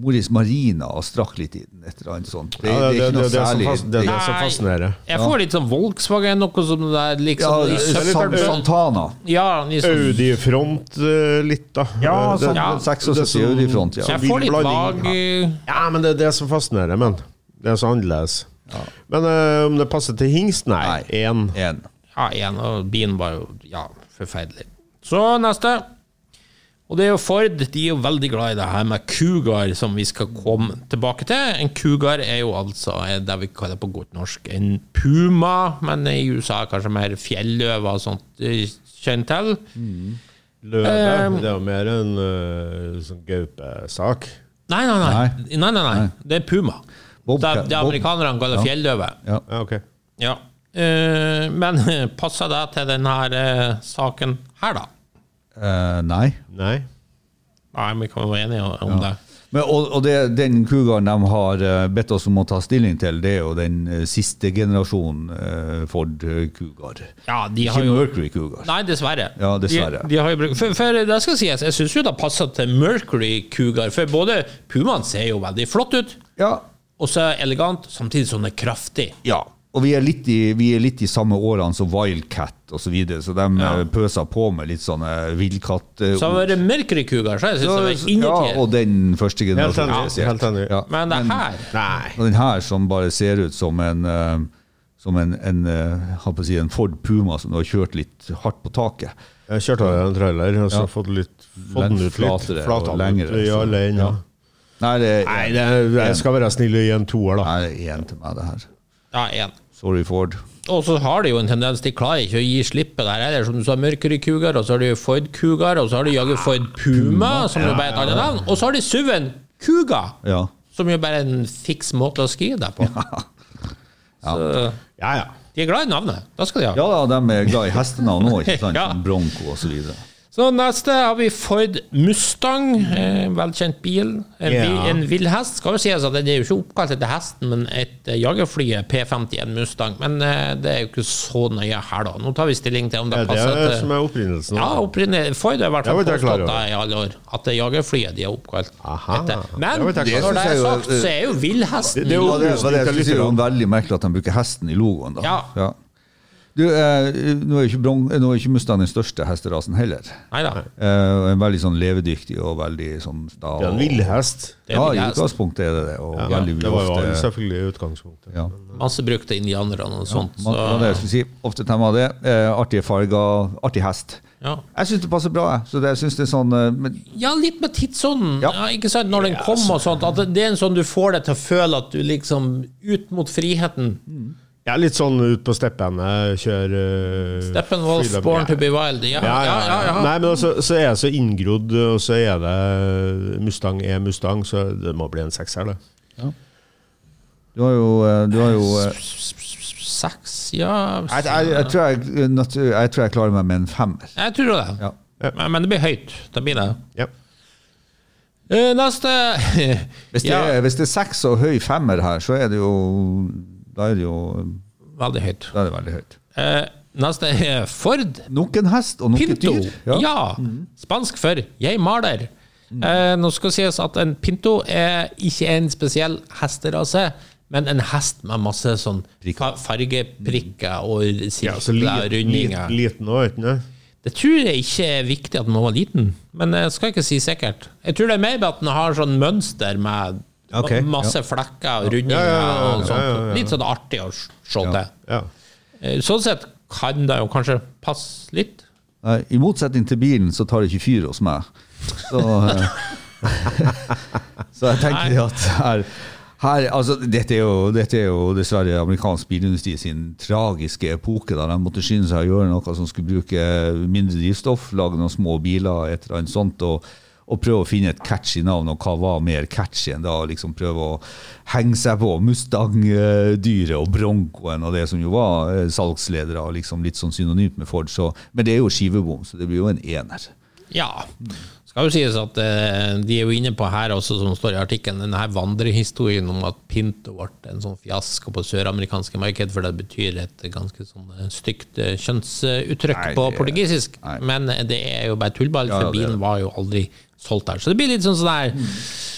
Speaker 6: Moris Marina og strakk litt i den. Et eller annet sånt. Det,
Speaker 5: Ja,
Speaker 6: det er ikke noe
Speaker 5: det, som
Speaker 6: særlig.
Speaker 5: det er det som
Speaker 4: Nei.
Speaker 5: fascinerer.
Speaker 4: Jeg får litt sånn Volkswagen, noe som det der
Speaker 6: ja,
Speaker 4: liksom i
Speaker 6: San,
Speaker 4: søppel-
Speaker 6: Santana.
Speaker 4: Ja, liksom.
Speaker 5: Audi-front eh, litt, da.
Speaker 6: Ja,
Speaker 5: Det-
Speaker 6: sånn
Speaker 4: ja.
Speaker 6: 76
Speaker 5: det er
Speaker 6: Audi-front, ja.
Speaker 4: Så jeg får litt vag.
Speaker 5: Ja, men det er det som fascinerer, men. Det er så annerledes. Men eh, om det passer til hingst? Nei. Én.
Speaker 6: En.
Speaker 4: Ja, én. og bilen var jo ja, forferdelig. Så neste. Og det er jo Ford. De er jo veldig glad i det her med Cougar, som vi skal komme tilbake til. En Cougar er jo altså det vi kaller på godt norsk en puma, men i USA kanskje mer fjelløve og sånt eh, kjent til.
Speaker 5: Løve.
Speaker 4: Um,
Speaker 5: det er jo mer en eh, sånn gaupesak.
Speaker 4: Nei, nei, nei. nei, nei, nei. Det er puma.
Speaker 6: Bobcat-
Speaker 4: Det, det amerikanerne kaller
Speaker 6: Ja.
Speaker 4: fjelløve.
Speaker 6: Ja.
Speaker 5: Ja, ok.
Speaker 4: Ja. Uh, men passer det til denne uh, saken her, da?
Speaker 6: Eh, nei.
Speaker 5: Nei.
Speaker 4: Nei, vi kan jo være enige om det.
Speaker 6: Men, og og det, den Cougaren de har eh, bedt oss om å ta stilling til, det er jo den eh, siste generasjonen Ford Cougar.
Speaker 4: Ja, de har
Speaker 6: Ikke
Speaker 4: jo
Speaker 6: Mercury Cougar.
Speaker 4: Nei, dessverre.
Speaker 6: Ja, dessverre.
Speaker 4: De, de har jo brukt, for, for det skal sies, jeg syns jo det passer til Mercury Cougar, for både Pumaen ser jo veldig flott ut,
Speaker 6: Ja.
Speaker 4: og så elegant, samtidig som den er kraftig.
Speaker 6: ja. Og vi er litt i, vi er litt i samme årene som Wildcat osv., så, videre, så de
Speaker 4: Ja.
Speaker 6: eh, pøser på med litt sånne villkatt... eh,
Speaker 4: Så var det Mørkrekugar, så jeg syns det var
Speaker 6: ja, og den første
Speaker 5: Helt
Speaker 6: generasjonen.
Speaker 5: enig. Helt enig.
Speaker 6: Ja.
Speaker 4: Men det her
Speaker 5: Nei.
Speaker 6: Og den her som bare ser ut som en eh, som en, en, på å si, en Ford Puma som du har kjørt litt hardt på taket.
Speaker 5: Jeg kjørte av en trailer og så
Speaker 6: Ja.
Speaker 5: fått, litt, fått den ut litt.
Speaker 6: Flatere og lengre, ja. Nei, det
Speaker 5: Nei, det, jeg skal være snill og gi en toer, da.
Speaker 6: Nei, det er én til meg, det her.
Speaker 4: Ja, én.
Speaker 6: Sorry, Ford.
Speaker 4: Og så har de jo en tendens, de klarer ikke å gi slippe der heller. Som du sa, Mercury Cougar, og så har de Ford Cougar, og så har de jaggu Ford Puma, som jo bare er et annet navn. Og så har de SUV-en Cougar,
Speaker 6: Ja.
Speaker 4: som jo bare er en fiks måte å ski deg på. Så
Speaker 5: Ja, ja.
Speaker 4: de er glad i navnet. Da skal de ha.
Speaker 6: Ja de er glad i hestenavn òg, ikke sant?
Speaker 4: Ja.
Speaker 6: Bronco osv.
Speaker 4: Så neste har vi Ford Mustang, eh, velkjent bil. En,
Speaker 5: Ja.
Speaker 4: vi- en villhest. Skal jo sies at den er jo ikke oppkalt etter hesten, men et jagerfly P51 Mustang. Men eh, det er jo ikke så nøye her, da. Nå tar vi stilling til om det
Speaker 5: passer. det
Speaker 4: er
Speaker 5: det som er opprinnelsen?
Speaker 4: Ja, opprinnelsen. Ford har i hvert
Speaker 5: Det
Speaker 4: fall påstått det i alle år, at det er jagerflyet de er oppkalt
Speaker 5: Aha.
Speaker 4: etter. Men
Speaker 6: det
Speaker 4: når det
Speaker 6: Det
Speaker 4: er sagt, så er jo villhesten
Speaker 5: Det er jo-
Speaker 6: det, det, det, si, det er jo
Speaker 5: Litt
Speaker 6: veldig merkelig at de bruker hesten i logoen. da.
Speaker 4: Ja. Ja.
Speaker 6: Du, eh, nå er ikke, brong, nå er ikke Mustang den største hesterasen heller.
Speaker 4: Neida.
Speaker 6: Eh, en veldig sånn levedyktig og veldig sånn sta.
Speaker 5: Det er en
Speaker 6: vill
Speaker 5: hest.
Speaker 4: Det er
Speaker 6: Ja, i utgangspunktet er det det. Og
Speaker 5: Ja,
Speaker 6: veldig
Speaker 5: det var jo
Speaker 6: ofte
Speaker 5: selvfølgelig utgangspunktet.
Speaker 6: ja.
Speaker 4: Masse brukte indianere og sånt.
Speaker 6: Man, var det jeg
Speaker 4: Så,
Speaker 6: skulle si. Ofte tema det. Eh, artige farger, artig hest.
Speaker 4: ja.
Speaker 6: Jeg syns det passer bra. jeg. Så det, jeg synes det er sånn eh, men,
Speaker 4: Ja, litt med tidsånden. Ja.
Speaker 6: Ja.
Speaker 4: ikke sant? Når den kommer og sånt. At det- det er en sånn du får deg til å føle at du liksom Ut mot friheten.
Speaker 5: Ja, litt sånn ut på steppene, kjøre uh,
Speaker 4: Steppenwolf, Born to be wild. Ja,
Speaker 5: Ja, ja, ja.
Speaker 4: ja.
Speaker 5: Nei, men også, så er jeg så inngrodd, og så er det Mustang er Mustang, så det må bli en sekser, det.
Speaker 6: du har jo, eh, du har jo eh,
Speaker 4: Seks, ja
Speaker 6: jeg, jeg, jeg, tror jeg, jeg tror jeg klarer meg med en femmer.
Speaker 4: Jeg tror det.
Speaker 6: Ja.
Speaker 4: Men, men det blir høyt. Det blir det.
Speaker 5: Ja.
Speaker 4: Uh, Neste
Speaker 6: Hvis, det
Speaker 4: Ja,
Speaker 6: er, hvis det er seks og høy femmer her, så er det jo Da er det jo
Speaker 4: veldig høyt.
Speaker 6: Da er det veldig høyt.
Speaker 4: Eh, Neste er Ford.
Speaker 6: Nok en hest og nok et dyr.
Speaker 4: Ja. Spansk for 'jeg maler'. Eh, nå skal sies at en pinto er ikke en spesiell hesterase, men en hest med masse sånn fargeprikker og
Speaker 5: ja
Speaker 4: sirkler,
Speaker 5: lit,
Speaker 4: rundinger.
Speaker 5: liten òg, ikke sant?
Speaker 4: Det tror jeg ikke er viktig at den må være liten, men jeg skal ikke si sikkert. Jeg tror det er mer at den har sånn mønster med
Speaker 5: Ok,
Speaker 4: masse masse flekker og rundinger
Speaker 5: Ja, ja, ja, ja,
Speaker 4: og sånt.
Speaker 5: ja, ja, ja.
Speaker 4: Litt sånn artig å se til.
Speaker 5: Ja.
Speaker 4: Eh, Sånn sett kan det jo kanskje passe litt.
Speaker 6: I motsetning til bilen så tar det ikke fyr hos meg. Så, eh, så jeg tenker at her, her altså, dette, er jo, dette er jo dessverre amerikansk bilindustri sin tragiske epoke. da De måtte skynde seg å gjøre noe som skulle bruke mindre drivstoff, lage noen små biler, et eller annet sånt. og og prøve å finne et catchy navn, og hva var mer catchy enn da liksom prøve å henge seg på Mustang-dyret og Broncoen og det som jo var eh, salgsledere, liksom litt sånn synonymt med Ford. Så, men det er jo skivebom, så det blir jo en ener.
Speaker 4: Ja. Skal jo sies at eh, de er jo inne på her også, som står i artikkelen, denne vandrehistorien om at Pinto ble en sånn fiasko på søramerikanske marked, for det betyr et ganske sånn eh, stygt eh, kjønnsuttrykk
Speaker 6: Nei,
Speaker 4: på portugisisk.
Speaker 6: nei.
Speaker 4: Men det er jo bare tullball, for
Speaker 6: er
Speaker 4: bilen var jo aldri solgt der. Så det blir litt sånn sånn der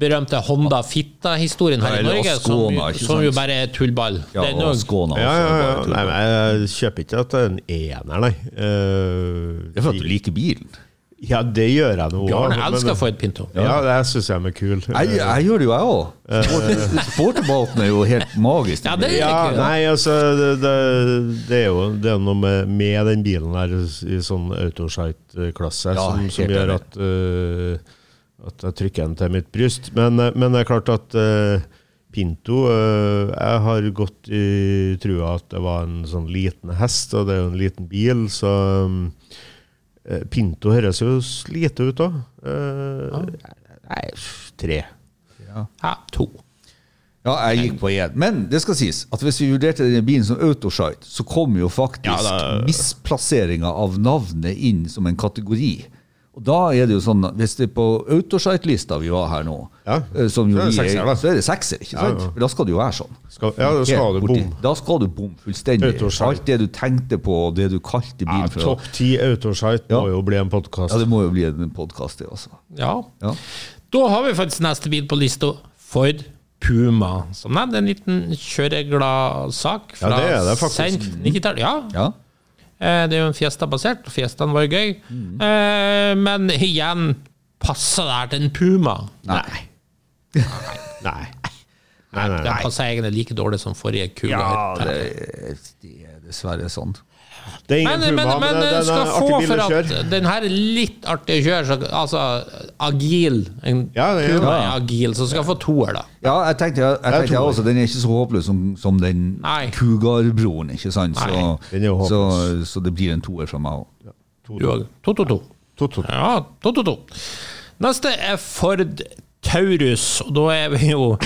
Speaker 4: berømte Honda Fitta-historien her i Norge, som, som jo bare er tullball.
Speaker 6: Ja,
Speaker 4: det er
Speaker 6: og Skåne også.
Speaker 5: Ja, ja, ja. Nei, jeg kjøper ikke at det er en ener, nei. Uh,
Speaker 6: Det er for at du liker bilen.
Speaker 5: Ja, det gjør jeg nå
Speaker 4: Bjarne elsker å få et Pinto.
Speaker 5: Ja, det syns jeg er kul.
Speaker 6: Jeg, jeg gjør det jo, jeg òg. Sportebåten er jo helt magisk.
Speaker 4: Ja, det er
Speaker 5: Ja,
Speaker 4: kul,
Speaker 5: nei, altså det, det, det er jo det er noe med, med den bilen her i sånn autosite-klasse
Speaker 6: Ja,
Speaker 5: som, som gjør at, uh, at jeg trykker den til mitt bryst. Men, øh, men det er klart at uh, Pinto Jeg har gått i trua at det var en sånn liten hest, og det er jo en liten bil, så øh, Pinto høres jo lite ut òg. Nei, tre.
Speaker 4: Ja, to.
Speaker 6: Ja, jeg gikk på én. Men det skal sies at hvis vi vurderte denne bilen som autoshite, så kom jo faktisk
Speaker 5: Ja, da-
Speaker 6: misplasseringa av navnet inn som en kategori. Og da er det jo sånn Hvis det er på autosite-lista vi var her nå,
Speaker 5: Ja,
Speaker 6: eh, som jo
Speaker 5: så er det
Speaker 6: vi
Speaker 5: sekser, da.
Speaker 6: så er det sekser, ikke sant?
Speaker 5: ja.
Speaker 6: ja. da skal det jo være sånn.
Speaker 5: Skal, ja, da skal du bom.
Speaker 6: Da skal du bom fullstendig.
Speaker 5: Autosite.
Speaker 6: Alt det du tenkte på, og det du kalte
Speaker 5: Ja,
Speaker 6: for.
Speaker 5: Topp ti autosite
Speaker 6: Ja.
Speaker 5: må jo bli en podkast.
Speaker 6: Ja, det må jo bli en podkast, det også.
Speaker 4: Ja.
Speaker 6: Ja.
Speaker 4: Da har vi faktisk neste bil på lista. Ford Puma. Som nevnt, en liten kjøreglad sak fra
Speaker 5: Ja, det er det faktisk.
Speaker 4: sent 90-tall. Ja.
Speaker 6: ja.
Speaker 4: Eh, Det er jo en Fiesta-basert, og Fiestaen var jo gøy.
Speaker 6: Mm.
Speaker 4: Eh, Men igjen, passer det her til en Puma?
Speaker 6: Nei.
Speaker 5: Nei. Nei, nei,
Speaker 4: Den
Speaker 5: nei.
Speaker 4: passer egentlig like dårlig som forrige kule.
Speaker 6: Ja, det, det er dessverre sånn.
Speaker 5: Det er ingen
Speaker 4: Men, men,
Speaker 5: Puma,
Speaker 4: men
Speaker 5: men,
Speaker 4: den
Speaker 5: det er
Speaker 4: skal få for at den her er litt artig å kjøre, så, altså agil. En
Speaker 5: Ja, det
Speaker 4: Puma
Speaker 6: Ja.
Speaker 4: er agil, så skal få toer, da.
Speaker 6: Ja, jeg tenkte, jeg, jeg tenkte også, den er ikke så håpløs som, som den. Cougar-broren, ikke sant? Så,
Speaker 5: den
Speaker 6: så, så det blir en toer fra meg òg.
Speaker 4: Du òg. 222.
Speaker 5: To-to.
Speaker 4: Ja, 222. Neste er Ford Taurus, og da er vi jo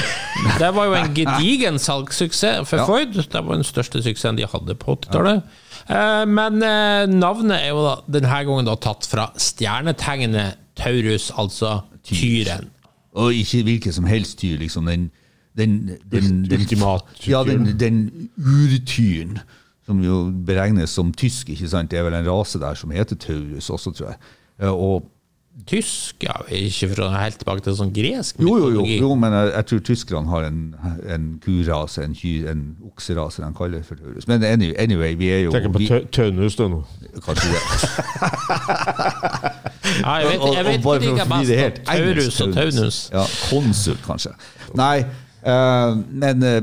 Speaker 4: Det var jo en gedigen salgssuksess for
Speaker 6: Ja.
Speaker 4: Ford. Det var den største suksessen de hadde på 80-tallet. Eh, Men eh, navnet er jo da denne gangen da tatt fra stjernetegnet Taurus, altså tyren.
Speaker 6: Og ikke hvilken som helst tyr, liksom. Den, den, den, Ja, den, den urtyren, som jo beregnes som tysk, ikke sant. Det er vel en rase der som heter Taurus også, tror jeg. Eh, Og
Speaker 4: Tysk, ja, ikke fra helt tilbake til sånn gresk
Speaker 6: Jo, jo, jo, jo men jeg, jeg tror tyskerne har en, en kurase, en, kyr, en okserase de kaller det for Taurus. Men anyway, anyway vi er jo
Speaker 5: Tenker på
Speaker 6: vi,
Speaker 5: Tønhus, du nå.
Speaker 6: Kanskje det.
Speaker 4: Ja, jeg vet, jeg vet og
Speaker 6: og ikke
Speaker 4: hva
Speaker 6: det
Speaker 4: best.
Speaker 6: helt.
Speaker 4: Taurus og Taunus.
Speaker 6: Ja, konsul, kanskje. Nei, men eh,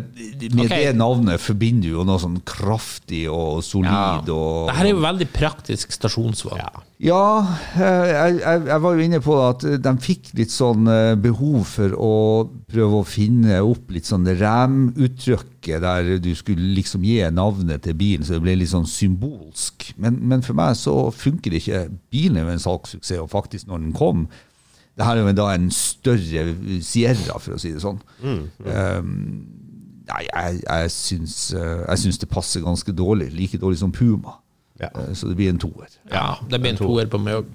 Speaker 6: med
Speaker 4: okay.
Speaker 6: det navnet forbinder du jo noe sånn kraftig og solid og
Speaker 4: Dette er jo veldig praktisk stasjonsvogn.
Speaker 6: Ja, ja jeg, jeg, jeg var jo inne på at de fikk litt sånn eh, behov for å prøve å finne opp litt sånn ræmuttrykket der du skulle liksom gi navnet til bilen, så det ble litt sånn symbolsk. Men, men for meg så funker det ikke. Bilen er jo en salgssuksess, og faktisk når den kom det her er jo da en større Sierra, for å si det sånn. Um, nei, jeg, jeg, syns, eh, jeg syns det passer ganske dårlig. Like dårlig som Puma.
Speaker 5: Ja.
Speaker 6: Eh, Så det blir en toer.
Speaker 4: Ja, det blir en toer på meg òg.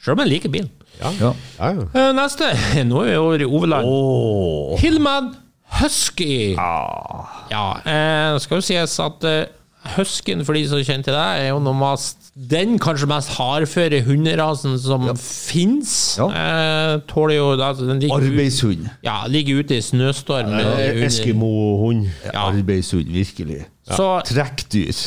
Speaker 4: Sjøl om jeg liker bilen.
Speaker 6: Ja.
Speaker 5: Ja, ja.
Speaker 4: Eh, Neste. Nå er vi over i Oveland. Hillman Husky. Ja, uh, skal jo sies at eh, Huskyen, for de som kjenner til deg, er jo noe mest, den kanskje mest hardføre hunderasen som fins.
Speaker 6: Ja.
Speaker 4: Eh, tåler jo altså, Arbeidshund. ut, ja, ligger ute i snøstorm.
Speaker 5: Det er Eskimo-hund.
Speaker 4: Ja.
Speaker 6: Arbeidshund, virkelig.
Speaker 4: Så
Speaker 6: Trekkdyr.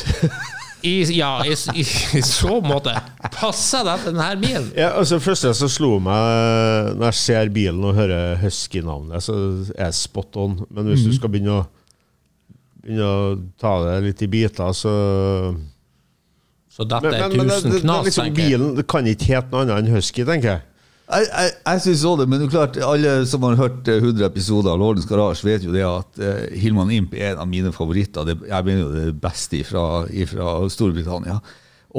Speaker 4: i, ja, i, i, i så måte passer det til denne bilen.
Speaker 5: Ja, altså Først så slo meg når jeg ser bilen og hører Husky-navnet, så er jeg spot on. Men hvis du skal begynne å, begynne å ta det litt i biter, så
Speaker 4: Så dette er
Speaker 5: men, men
Speaker 4: 1000
Speaker 5: det, det,
Speaker 4: knas,
Speaker 5: liksom,
Speaker 4: tenker jeg.
Speaker 5: bilen det kan ikke hete noe annet enn Husky, tenker jeg.
Speaker 6: Jeg, jeg, jeg synes også det, men det er klart, alle som har hørt eh, 100 episoder av Lordens Garage, vet jo det at uh, Hillman Imp er en av mine favoritter. Det, jeg mener jo det beste fra Storbritannia.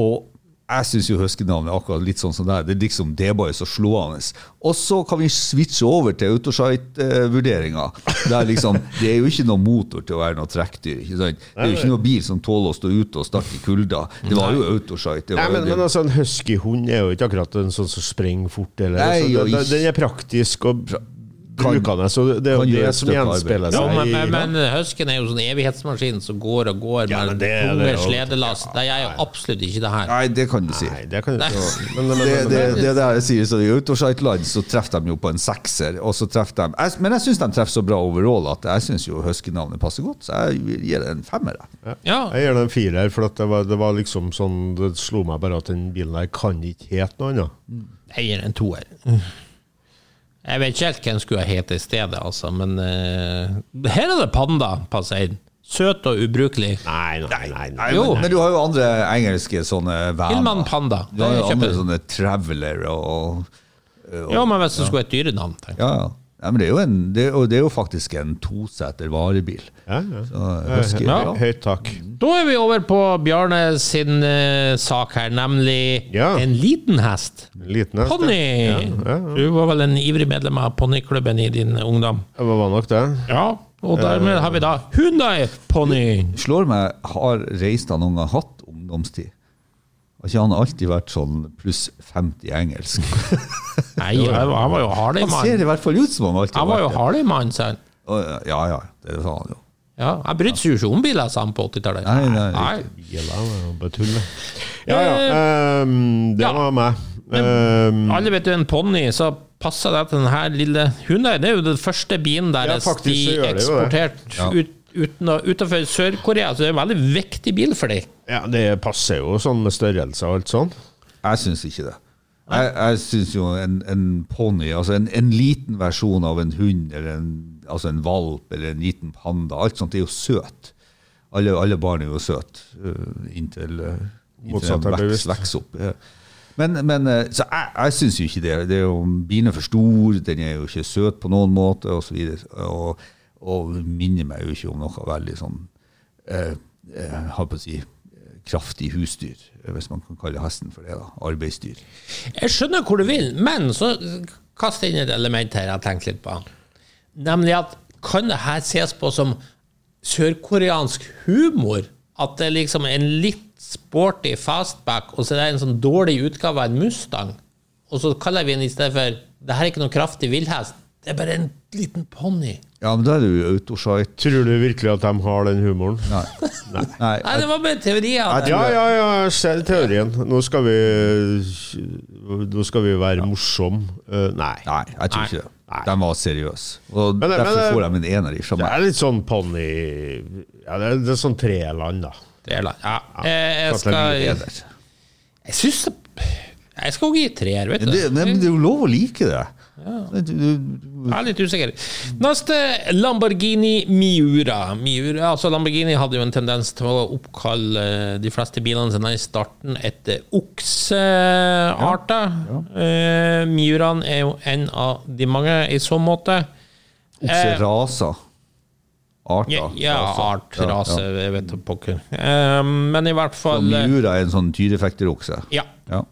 Speaker 6: Og jeg syns jo Husky-navnet er akkurat litt sånn som det er. Det er liksom, det er bare så slående. Og så kan vi switche over til Autosite-vurderinga. Liksom, det er jo ikke noe motor til å være noe trekkdyr. Ikke sant? Det er jo ikke noe bil som tåler å stå ute og starte i kulda. Det var jo Autosite. Det
Speaker 5: Nei, men, men altså, En huskyhund er jo ikke akkurat en sånn som springer fort. Eller,
Speaker 6: Nei,
Speaker 5: så
Speaker 6: og
Speaker 5: den, den er praktisk og brukende, så det er jo det som gjenspeiler seg.
Speaker 4: Ja,
Speaker 5: men,
Speaker 4: men, men Husken er jo sånn evighetsmaskin som går og går
Speaker 5: Ja,
Speaker 4: med
Speaker 5: ja, det er
Speaker 4: tunge
Speaker 5: det jo.
Speaker 4: sledelass. Det er jo absolutt ikke det her.
Speaker 6: Nei, det kan du si.
Speaker 5: Nei, det kan
Speaker 4: Nei.
Speaker 5: men, men, men,
Speaker 6: det, det, det er det jeg sier, så I Autosite-land så treffer de jo på en sekser. Og så treffer de, jeg, men jeg syns de treffer så bra overall at jeg syns husken-navnet passer godt. Så jeg gir det en femmer. jeg.
Speaker 4: Ja,
Speaker 5: Jeg gir det en firer, for at det, var, det var liksom sånn Det slo meg bare at den bilen der kan ikke hete noe annet.
Speaker 4: jeg gir en toer. Jeg vet ikke helt hvem skulle ha hett i stedet, altså, men uh, her er det panda, passer inn. Søt og ubrukelig.
Speaker 5: Nei, nei, nei. nei.
Speaker 4: Jo.
Speaker 6: Men, men du har jo andre engelske sånne
Speaker 4: Hillman
Speaker 6: vaner.
Speaker 4: Panda.
Speaker 6: Du har jo andre sånne Traveler og, og
Speaker 4: Ja, men hvis det skulle være et dyrenavn tenker jeg.
Speaker 6: Ja, ja. Ja men det er, jo en, det, det er jo faktisk en toseter varebil.
Speaker 5: Ja, ja.
Speaker 6: Så,
Speaker 4: Ja.
Speaker 5: Høyt tak.
Speaker 4: Da er vi over på Bjarne sin uh, sak her, nemlig
Speaker 5: Ja.
Speaker 4: en liten hest.
Speaker 5: Liten hest.
Speaker 4: Ponni!
Speaker 5: Ja, ja, ja.
Speaker 4: Du var vel en ivrig medlem av ponniklubben i din ungdom?
Speaker 5: Det var nok det.
Speaker 4: Ja, og dermed har vi da Hyundai-ponni.
Speaker 6: Slår meg, har Reistad noen gang hatt ungdomstid? Har ikke han alltid vært sånn pluss 50 i engelsk?
Speaker 4: Nei, han var jo var jo
Speaker 6: Han ser i hvert fall ut som han alltid
Speaker 4: Han var jo
Speaker 6: vært det.
Speaker 4: Harley-mann, sa han.
Speaker 6: Å, Ja, ja, det sa han jo.
Speaker 4: Ja, jeg brydde meg jo ikke om biler, sa han på 80-tallet.
Speaker 6: Nei, nei,
Speaker 5: nei. var bare tull. Ja, ja. Um, det
Speaker 4: ja.
Speaker 5: var meg. Um,
Speaker 4: Alle vet jo en ponni, så passer det til denne lille hunden. Det er jo den første bilen
Speaker 5: Ja,
Speaker 4: deres
Speaker 5: faktisk
Speaker 4: de
Speaker 5: jo
Speaker 4: eksporterte ut, utenfor Sør-Korea, så det er en veldig viktig bil for deg.
Speaker 5: ja, det passer jo sånn med størrelse og alt sånn.
Speaker 6: Jeg syns ikke det. Jeg, jeg syns jo en, en ponni, altså en, en liten versjon av en hund eller en, altså en valp eller en liten panda, alt sånt er jo søt. Alle, alle barn er jo søte uh, inntil, uh, inntil
Speaker 5: er
Speaker 6: veks, opp. Ja. Men, men uh, så jeg, jeg syns jo ikke det. det er jo, Bilen er for stor, den er jo ikke søt på noen måte, og så. Og, og minner meg jo ikke om noe veldig sånn eh, eh, på å si kraftig husdyr, hvis man kan kalle hesten for det. da, Arbeidsdyr.
Speaker 4: Jeg skjønner hvor du vil, men så kast inn et element her jeg har tenkt litt på. Nemlig at kan det her ses på som sørkoreansk humor? At det er liksom en litt sporty fastback, og så er det en sånn dårlig utgave av en Mustang. Og så kaller vi den i stedet for Det her er ikke noe kraftig villhest, det er bare en liten ponni.
Speaker 6: Ja, men da er du autosite.
Speaker 5: Tror du virkelig at de har den humoren?
Speaker 6: Nei. Nei.
Speaker 4: Nei, det var bare teorier.
Speaker 6: Jeg
Speaker 5: Ja, ja, ja, jeg ser teorien. Nå skal vi Nå skal vi være morsomme. Eh, nei.
Speaker 6: Nei, jeg tror ikke det.
Speaker 5: Nei.
Speaker 6: De var seriøse. Og
Speaker 5: Men-
Speaker 6: derfor
Speaker 5: men-
Speaker 6: får de en ener fra
Speaker 5: Det er litt sånn ponni Ja, det er, det er sånn treland, da.
Speaker 4: Treland. Ja. ja. Jeg skal
Speaker 6: Eder.
Speaker 4: Jeg syns Jeg skal gi treer, vet du.
Speaker 6: Det, men det er jo lov å like det. Du,
Speaker 4: Jeg er litt usikker. Neste Lamborghini Miura. Miura altså Lamborghini hadde jo en tendens til å oppkalle de fleste bilene sine i starten etter oksearter. Eh, Miuraen er jo en av de mange i så måte.
Speaker 6: Okseraser. Arter.
Speaker 4: Ja, ja art,
Speaker 6: Ja,
Speaker 4: rase,
Speaker 6: ja.
Speaker 4: jeg vet pokker. Uh, men i hvert fall eh,
Speaker 6: Miura er en sånn dyrefekterokse.
Speaker 4: Ja.
Speaker 6: Ja.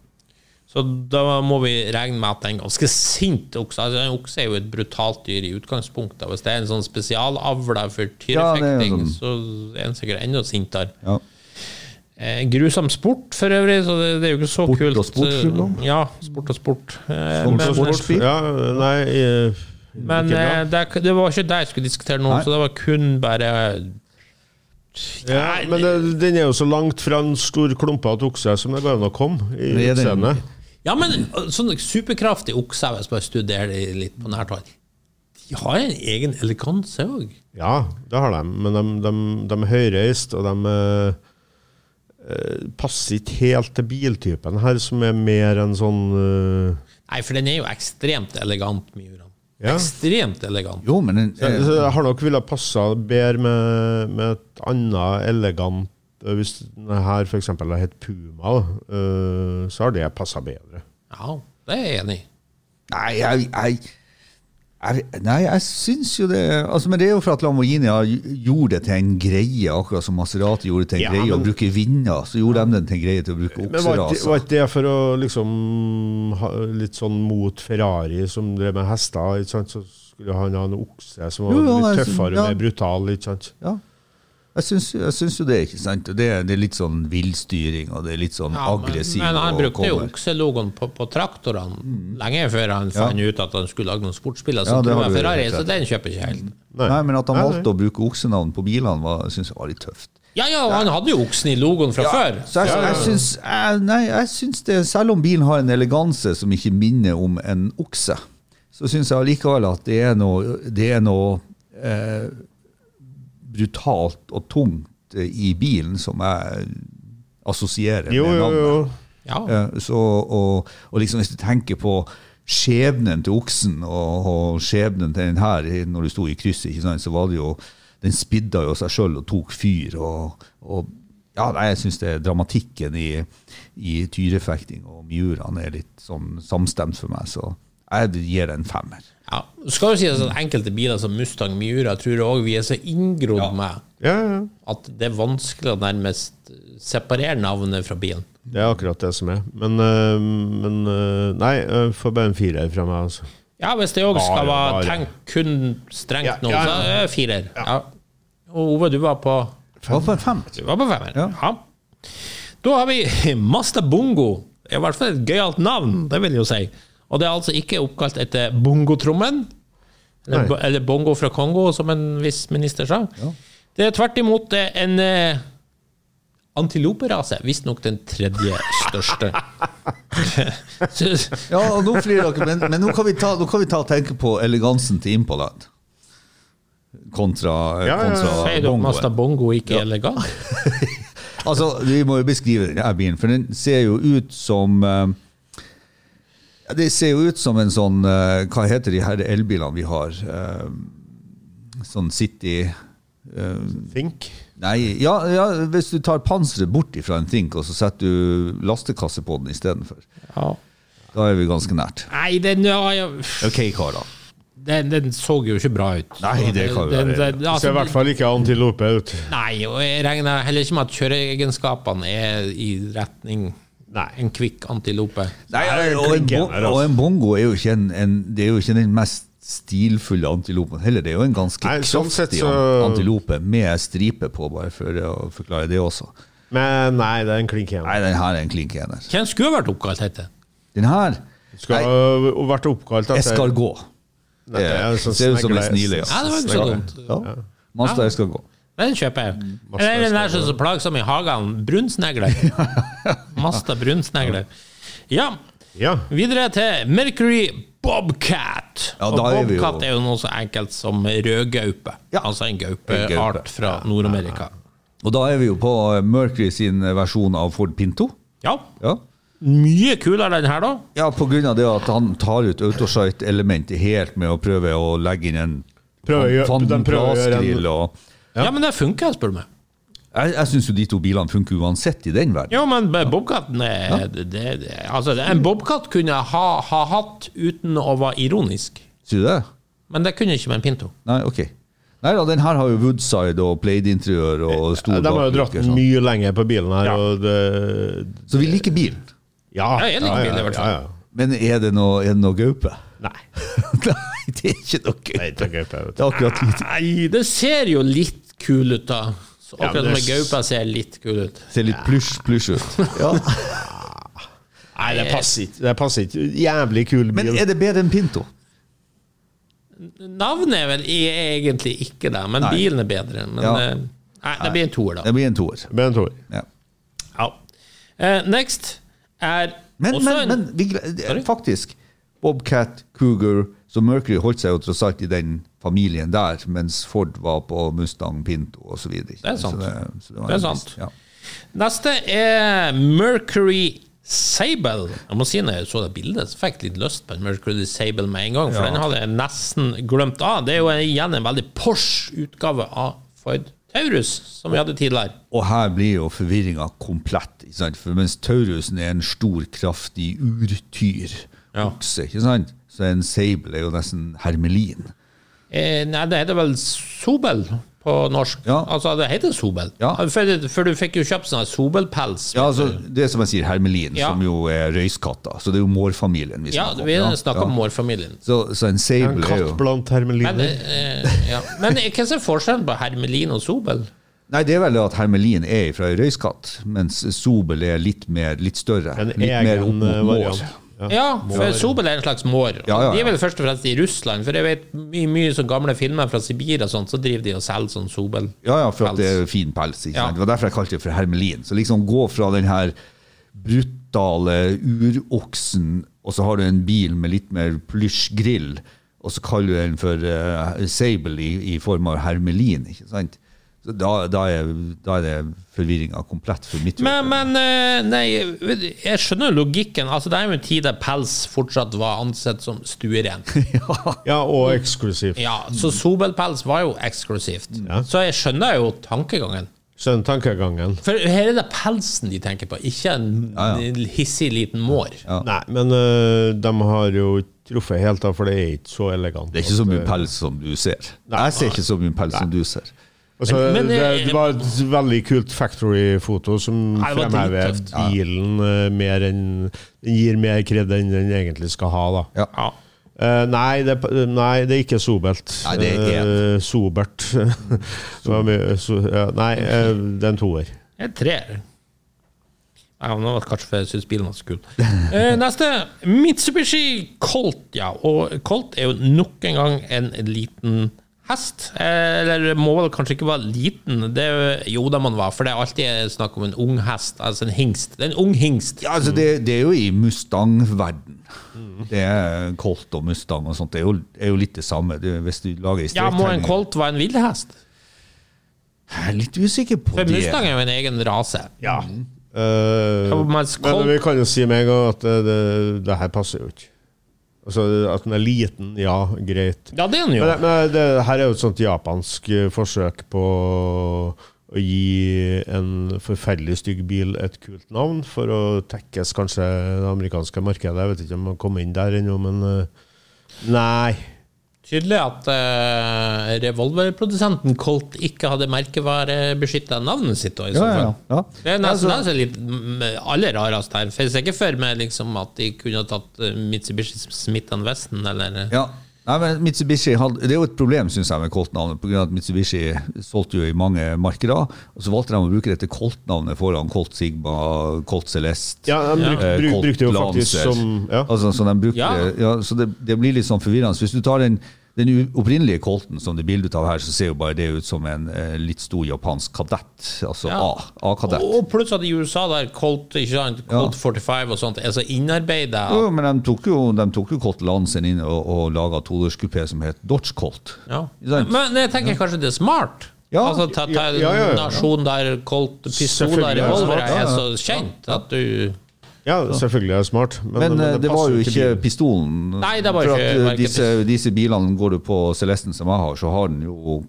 Speaker 4: Så da må vi regne med at det er en ganske sint okse. Altså, en okse er jo et brutalt dyr i utgangspunktet. Hvis det er en sånn spesialavla for
Speaker 6: Ja,
Speaker 4: tyrefekting,
Speaker 6: sånn.
Speaker 4: så er den sikkert enda sintere.
Speaker 6: Ja.
Speaker 4: Eh, grusom sport for øvrig, så det, det er jo ikke så
Speaker 6: Sport
Speaker 4: kult.
Speaker 6: og sport, Skjønner
Speaker 4: Ja, sport og sport. Eh,
Speaker 6: Sport
Speaker 4: men
Speaker 6: sportsbil?
Speaker 5: Ja, nei eh,
Speaker 4: men eh, det, det var ikke det jeg skulle diskutere nå,
Speaker 6: Nei.
Speaker 4: så det var kun bare
Speaker 5: ja, Men det, den er jo så langt fra en stor klumpete okse som det går an å komme i
Speaker 6: Det
Speaker 5: utseendet.
Speaker 4: Ja, men sånn superkraftig okse, hvis man studerer det litt på nært hold, de har en egen eleganse òg.
Speaker 5: Ja, det har de, men de, de, de er høyreist, og de eh, eh, passer ikke helt til biltypen her, som er mer en sånn eh,
Speaker 4: Nei, for den er jo ekstremt elegant, Miuraen.
Speaker 5: Ja.
Speaker 4: Ekstremt elegant.
Speaker 6: Jo, men en,
Speaker 5: så- så Jeg har nok villet passe bedre med, med et annet elegant eh, Hvis denne her f.eks. hadde hett Puma, eh, så har det passa bedre.
Speaker 4: Ja, det er jeg enig i.
Speaker 6: Nei, jeg, jeg, jeg, nei, jeg syns jo det altså, Men det er jo for at Lamborghini gjorde det til en greie, akkurat som Maserati gjorde det til en
Speaker 5: Ja,
Speaker 6: greie å
Speaker 5: men-
Speaker 6: bruke vinder. Så gjorde de det til en greie til å bruke
Speaker 5: Men var ikke,
Speaker 6: okseraser.
Speaker 5: var ikke det for å liksom ha litt sånn mot Ferrari, som drev med hester? Ikke sant? Så skulle han ha en okse som var
Speaker 6: Jo, ja,
Speaker 5: litt tøffere,
Speaker 6: ja.
Speaker 5: mer brutal. Ikke sant?
Speaker 6: Ja. Jeg syns, jeg syns jo det, ikke sant. Det, det er litt sånn villstyring, og det er litt sånn
Speaker 4: Ja, men,
Speaker 6: aggressiv.
Speaker 4: men han brukte jo okselogoen på, på traktorene lenge før han fant ut at han skulle lage noen sportsbiler
Speaker 6: Ja,
Speaker 4: som
Speaker 6: du
Speaker 4: Ferrari, så den kjøper ikke helt.
Speaker 6: Nei, men at han valgte å bruke oksenavn på bilene, var- syns jeg var litt tøft.
Speaker 4: Ja, ja, han hadde jo oksen i logoen fra før.
Speaker 6: Så jeg, jeg, syns, jeg, nei, jeg syns det, selv om bilen har en eleganse som ikke minner om en okse, så syns jeg allikevel at det er noe, det er noe eh, brutalt og tungt eh, i bilen som jeg assosierer med
Speaker 5: jo,
Speaker 6: navnet.
Speaker 5: jo.
Speaker 4: Ja.
Speaker 6: Eh, Så, og, og liksom hvis du tenker på skjebnen til oksen og, og skjebnen til den her når du sto i krysset, ikke sant, så var det jo Den spidda jo seg sjøl og tok fyr. Og, og ja, nei, jeg syns dramatikken i, i tyrefekting og mjurene er litt sånn samstemt for meg, så jeg gir det en femmer.
Speaker 4: Ja. Skal jo si at enkelte biler som Mustang Miura tror jeg også vi er så inngrodd med
Speaker 5: Ja, ja.
Speaker 4: at det er vanskelig å nærmest separere navnet fra bilen.
Speaker 5: Det er akkurat det som er. Men, øh, men øh, Nei, øh, får bare en firer fra meg, altså.
Speaker 4: Ja, hvis det òg skal være tenkt kun strengt
Speaker 5: Ja,
Speaker 4: nå,
Speaker 5: ja,
Speaker 4: så er det firer. Ja. Og Ove, du var på
Speaker 6: Fem. femmer?
Speaker 4: Du var på femmer.
Speaker 6: Ja.
Speaker 4: Ja. Da har vi Masta Bongo. I hvert fall et gøyalt navn, det vil jeg jo si. Og det er altså ikke oppkalt etter bongotrommen, eller,
Speaker 5: Nei.
Speaker 4: eller bongo fra Kongo, som en viss minister sa. Det er tvert imot eh, en eh, antiloperase, visstnok den tredje største.
Speaker 6: Ja, og nå flirer dere, men, men nå, kan vi ta, nå kan vi ta og tenke på elegansen til Impaland. Kontra,
Speaker 5: Ja, ja, ja.
Speaker 6: kontra
Speaker 4: Sier
Speaker 6: bongoen.
Speaker 4: Masta Bongo ikke ja. elegant?
Speaker 6: Altså, Vi må jo beskrive denne bilen, for den ser jo ut som eh, ja, Det ser jo ut som en sånn eh, Hva heter de her elbilene vi har? Eh, sånn City eh,
Speaker 5: Think.
Speaker 6: Nei, ja, ja, hvis du tar panseret bort fra en Think, og så setter du lastekasse på den istedenfor.
Speaker 4: Ja.
Speaker 6: Da er vi ganske nært.
Speaker 4: Nei, den, ja, ja,
Speaker 6: Ok, karer.
Speaker 4: den, den så jo ikke bra ut.
Speaker 6: Nei, det kan
Speaker 4: Den-
Speaker 6: være.
Speaker 4: den-
Speaker 5: Det
Speaker 4: altså,
Speaker 5: ser i hvert fall ikke antilope ut.
Speaker 4: Nei, og jeg regner heller ikke med at kjøreegenskapene er i retning
Speaker 5: Nei.
Speaker 4: en kvikk antilope.
Speaker 6: Nei,
Speaker 5: er
Speaker 6: og, en
Speaker 5: klinken
Speaker 6: bo
Speaker 5: her, altså.
Speaker 6: og en bongo er jo ikke, en, en, det er jo ikke den mest stilfulle antilopen heller. Det er jo en ganske
Speaker 5: Nei, sånn sett
Speaker 6: kraftig
Speaker 5: så-
Speaker 6: antilope med stripe på, bare for å forklare det også.
Speaker 5: Men nei, det er en klink.
Speaker 6: Nei, den her er en klink ener.
Speaker 4: Hvem skulle vært oppkalt etter?
Speaker 6: Den her
Speaker 5: Skulle ha vært oppkalt etter
Speaker 6: escargot.
Speaker 5: Nei, det er sånn
Speaker 6: ser ut som en snile, ja.
Speaker 4: Ja, det var ikke så dumt.
Speaker 6: ja. Mazda escargot.
Speaker 4: Den kjøper jeg. Eller den der som er så plagsom i hagene. Brunsnegler. Masta brunsnegler. Ja,
Speaker 5: Ja.
Speaker 4: videre til Mercury Bobcat.
Speaker 6: Ja,
Speaker 4: Og
Speaker 6: Bobcat er vi jo-
Speaker 4: er jo noe så enkelt som rødgaupe.
Speaker 6: Ja.
Speaker 4: Altså en gaupeart fra Nord-Amerika.
Speaker 6: Og da er vi jo på Mercury sin versjon av Ford Pinto.
Speaker 4: Ja.
Speaker 6: Ja.
Speaker 4: Mye kulere den her, da.
Speaker 6: Ja, på grunn av det at han tar ut autosite-elementet helt med å prøve å legge inn en
Speaker 5: prøve,
Speaker 6: Van
Speaker 5: prøver å gjøre en-
Speaker 6: og
Speaker 4: Ja, men det funker, spør du meg.
Speaker 6: Jeg, jeg syns jo de to bilene funker uansett i den verden.
Speaker 4: Jo, men Bobcaten er det, det, det, Altså, en Bobcat kunne jeg ha, ha hatt uten å være ironisk.
Speaker 6: Sier du det?
Speaker 4: Men det kunne ikke med en Pinto.
Speaker 6: Nei, ok. Nei da, den her har jo Woodside og Plaid-interiør og stor
Speaker 5: De har jo dratt
Speaker 6: sånn.
Speaker 5: mye lenger på bilen her,
Speaker 4: Ja.
Speaker 5: og det
Speaker 6: Så vi liker bilen.
Speaker 5: Ja,
Speaker 4: Ja, jeg liker bilen i hvert fall.
Speaker 5: Ja, ja.
Speaker 6: Men er det noe, er det noe gaupe?
Speaker 5: Nei.
Speaker 6: Nei, det er ikke noe
Speaker 5: Nei,
Speaker 6: gaupe.
Speaker 5: det er gøy,
Speaker 6: Det er akkurat litt.
Speaker 4: Nei, det ser jo litt kul ut, da. Så
Speaker 5: Ja,
Speaker 4: akkurat som
Speaker 5: det-
Speaker 4: en gaupe ser litt kul ut.
Speaker 6: Ser litt plush, plush ut. Ja.
Speaker 5: Nei, det passer ikke. Det passer ikke. Jævlig kul bil.
Speaker 6: Men er det bedre enn Pinto?
Speaker 4: Navnet er vel e- egentlig ikke det, men
Speaker 6: Nei.
Speaker 4: bilen er bedre. Men
Speaker 6: Ja.
Speaker 4: eh, nei, det blir en toer, da.
Speaker 6: Det blir en toer. Ja.
Speaker 4: Ja. Eh, next er
Speaker 6: Men,
Speaker 4: også
Speaker 6: men,
Speaker 4: en
Speaker 6: men vi,
Speaker 4: Sorry?
Speaker 6: faktisk Bobcat, Cougar Så Mercury holdt seg jo tross alt i den familien der, mens Ford var på Mustang, Pinto osv. Det
Speaker 4: er sant.
Speaker 6: det, så det
Speaker 4: Det er sant.
Speaker 6: Ja.
Speaker 4: Neste er Mercury Sable. Jeg må si når jeg så det bildet, så fikk jeg litt lyst på en Mercury Sable med en gang, for
Speaker 6: Ja.
Speaker 4: den hadde jeg nesten glemt av. Det er jo igjen en veldig Porsche utgave av Ford Taurus, som vi hadde tidligere.
Speaker 6: Og her blir jo forvirringa komplett. Ikke sant? For mens Taurusen er en stor, kraftig urtyr,
Speaker 4: Ja.
Speaker 6: okse, ikke sant? Så en Sable er jo nesten hermelin.
Speaker 4: Eh, nei, det heter vel Sobel på norsk.
Speaker 6: Ja.
Speaker 4: Altså, det heter Sobel.
Speaker 6: Ja.
Speaker 4: For, for du fikk jo kjøpt sånn Sobelpels.
Speaker 6: Ja, altså, Det er som jeg sier, hermelin,
Speaker 4: Ja.
Speaker 6: som jo er røyskatter. Så det er jo mårfamilien vi
Speaker 4: Ja,
Speaker 6: snakker om.
Speaker 4: vi snakker om
Speaker 6: ja.
Speaker 4: mårfamilien.
Speaker 6: Så, så en
Speaker 5: En
Speaker 6: Sable er
Speaker 5: katt
Speaker 6: jo
Speaker 5: blant
Speaker 4: Men,
Speaker 5: hermeliner.
Speaker 4: eh, ja. Men hva er forskjellen på hermelin og sobel?
Speaker 6: Nei, det er vel at hermelin er fra ei røyskatt, mens Sobel er litt mer, litt større.
Speaker 5: En
Speaker 6: litt
Speaker 5: egen eh, variant.
Speaker 4: Ja, for sobel er en slags mår. De er vel først og fremst i Russland, for jeg vet mye, mye sånn gamle filmer fra Sibir og sånt, så driver de og selger sånn sobel.
Speaker 6: Ja, ja, for at det er fin pels. Ikke sant? Det var derfor jeg kalte det for hermelin. Så liksom gå fra den her brutale uroksen, og så har du en bil med litt mer plysjgrill, og så kaller du den for uh, Sable i, i form av hermelin. ikke sant? Da, da, er, da er det forvirringa komplett for mitt
Speaker 4: Men, men eh, nei, jeg skjønner jo logikken. Altså, det er jo en tid der pels fortsatt var ansett som stueren.
Speaker 5: Ja, og eksklusivt.
Speaker 4: Ja, så sobelpels var jo eksklusivt. Så jeg skjønner jo tankegangen.
Speaker 5: Skjønner tankegangen.
Speaker 4: For her er det pelsen de tenker på, ikke en
Speaker 6: Ja,
Speaker 4: hissig liten mår.
Speaker 5: Nei, men øh, de har jo ikke truffet helt, da, for det er ikke så elegant.
Speaker 6: Det er ikke så mye
Speaker 5: øh,
Speaker 6: pels som du ser.
Speaker 5: Nei.
Speaker 6: Jeg ser ikke så mye pels som du ser.
Speaker 5: Altså,
Speaker 4: Men- men,
Speaker 5: det,
Speaker 4: eh,
Speaker 5: det var et veldig kult factory-foto som fremhever bilen ja. mer enn Den gir mer kred enn den egentlig skal ha, da.
Speaker 6: Ja.
Speaker 4: Ja.
Speaker 5: Uh, nei, det, nei, det er ikke sobelt.
Speaker 6: Nei, det er ikke
Speaker 5: uh, sobert. det so, ja, nei, uh, det er en toer.
Speaker 4: Er treer. Ja, nå var det kanskje for jeg syns bilen var så kul. Eh, neste. Mitsubishi Colt. Ja, og Colt er jo nok en gang en liten hest. Eh, Eller må vel kanskje ikke være liten. Det er jo, da man var, for det er alltid snakk om en ung hest. Altså en hingst. Det er en ung hingst.
Speaker 6: Ja, altså det, det er jo i Mustang-verden. Det er Colt og Mustang og sånt. Det er jo, er jo litt det samme. Det, hvis du lager
Speaker 4: Ja, må en
Speaker 6: kolt
Speaker 4: Colt være en villhest?
Speaker 6: Jeg er litt usikker på
Speaker 4: For
Speaker 6: det.
Speaker 4: Mustang er jo en egen rase.
Speaker 5: Ja. Eh,
Speaker 4: Ja,
Speaker 5: men vi kan jo si med en gang at det, det, det her passer jo ikke. Altså, At den er liten, ja, greit.
Speaker 4: Ja, det er den jo.
Speaker 5: Men, men det her er jo et sånt japansk eh, forsøk på å gi en forferdelig stygg bil et kult navn, for å tekkes kanskje det amerikanske markedet. Jeg vet ikke om man kom inn der ennå, men eh, nei.
Speaker 4: Tydelig at uh, revolverprodusenten Colt ikke hadde merkevarebeskytta navnet sitt. Også, i så
Speaker 6: Ja, ja, ja.
Speaker 4: Det er nesten
Speaker 6: Altså-
Speaker 4: litt mm, aller rarest her. For jeg ser ikke for meg liksom, at de kunne tatt eh, Mitsubishi Smith Westen, eller
Speaker 6: Ja. Nei, men Mitsubishi hadde, Det er jo et problem synes jeg, med Colt-navnet. Av at Mitsubishi solgte jo i mange markeder. Og så valgte de å bruke dette Colt-navnet foran Colt Sigma, Colt Celeste.
Speaker 5: Ja, de bruk,
Speaker 6: eh,
Speaker 5: bruk,
Speaker 6: Colt
Speaker 5: brukte jo faktisk
Speaker 6: Lancer.
Speaker 5: som ja.
Speaker 6: Altså, så de brukte,
Speaker 4: Ja.
Speaker 6: ja. så det, det blir litt sånn forvirrende. Hvis du tar den, den opprinnelige Colten som det er bildet av her, så ser jo bare det ut som en eh, litt stor japansk kadett. Altså
Speaker 4: Ja.
Speaker 6: A. A-kadett.
Speaker 4: Og pluss at i USA der Colt, ikke sant, Colt 45 og sånt er så innarbeida
Speaker 6: Jo, men de tok jo, de tok jo Colt Lansen inn og, og laga todørskupé som het Dodge Colt.
Speaker 4: ja. Men jeg tenker kanskje det er smart.
Speaker 6: Ja.
Speaker 4: altså ta, ta
Speaker 5: Ja, ja, ja, ja.
Speaker 4: en nasjon der Colt pistoler
Speaker 5: er det
Speaker 4: revolvere
Speaker 5: ja,
Speaker 4: er
Speaker 6: ja.
Speaker 4: så kjent at du
Speaker 5: ja, selvfølgelig er det smart. Men,
Speaker 6: Men, men det, var jo ikke
Speaker 5: bilen.
Speaker 6: pistolen.
Speaker 4: Nei, det var
Speaker 6: For
Speaker 4: ikke-
Speaker 6: at eh,
Speaker 4: ikke
Speaker 6: disse, disse bilene går du på Celesten som jeg har, så har den jo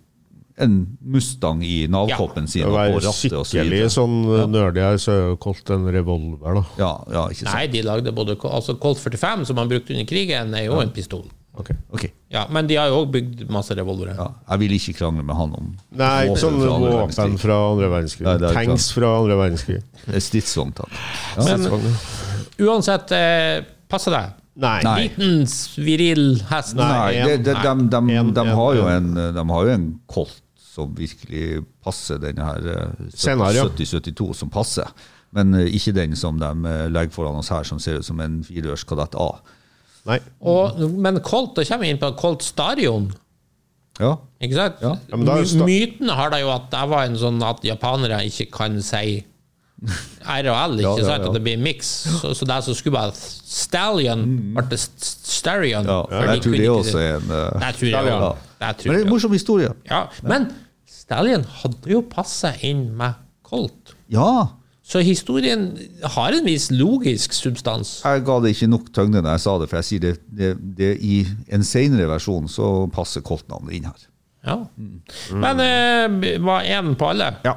Speaker 6: en Mustang i navkoppen sin
Speaker 5: Å
Speaker 6: og på rattet og så videre.
Speaker 5: sånn uh, nerdy her, så er jo Colt en revolver, da.
Speaker 6: Ja, ja, ikke sant.
Speaker 4: Nei, de lagde både altså Colt 45, som man brukte under krigen, er jo en pistol.
Speaker 5: Ok.
Speaker 6: Okay.
Speaker 4: Ja, Men de har jo òg bygd masse revolvere.
Speaker 6: Ja, jeg vil ikke krangle med han om
Speaker 5: Nei, ikke sånn våpen fra andre verdenskrig.
Speaker 6: Nei,
Speaker 5: Tanks fra andre verdenskrig.
Speaker 6: Det er stridsvogn, takk.
Speaker 5: Stridsvogner.
Speaker 4: Uansett, eh, passer det.
Speaker 5: Nei.
Speaker 6: Nei.
Speaker 4: Liten, viril hest.
Speaker 5: Nei.
Speaker 6: De, de,
Speaker 5: En-
Speaker 6: de, har jo
Speaker 5: en.
Speaker 6: en, de har jo en kolt som virkelig passer denne her eh,
Speaker 5: Senere, ja.
Speaker 6: 7072 som passer. Men eh, ikke den som de eh, legger foran oss her, som ser ut som en firedørs Kadett A.
Speaker 5: Nei.
Speaker 4: Og, men Colt, da kommer vi inn på Colt Starion.
Speaker 6: Ja,
Speaker 4: Ikke sant?
Speaker 6: Ja.
Speaker 5: Ja, men da sta-
Speaker 4: Myten har da jo at det var en sånn at japanere ikke kan si R og L, ikke
Speaker 6: Ja, ja,
Speaker 4: sant? At det blir miks. Så, så det som skulle være Stallion, ble Starion.
Speaker 6: ja.
Speaker 4: de
Speaker 6: jeg tror det også er en eh,
Speaker 4: tror jeg
Speaker 6: Men det er en morsom historie.
Speaker 4: Ja, men Stallion hadde jo passa inn med Colt.
Speaker 6: Ja.
Speaker 4: Så historien har en viss logisk substans.
Speaker 6: Jeg ga det ikke nok tyngde når jeg sa det, for jeg sier det, det, det i en senere versjon så passer Colt-navnet inn her.
Speaker 4: Ja. Men eh, var én på alle?
Speaker 5: Ja.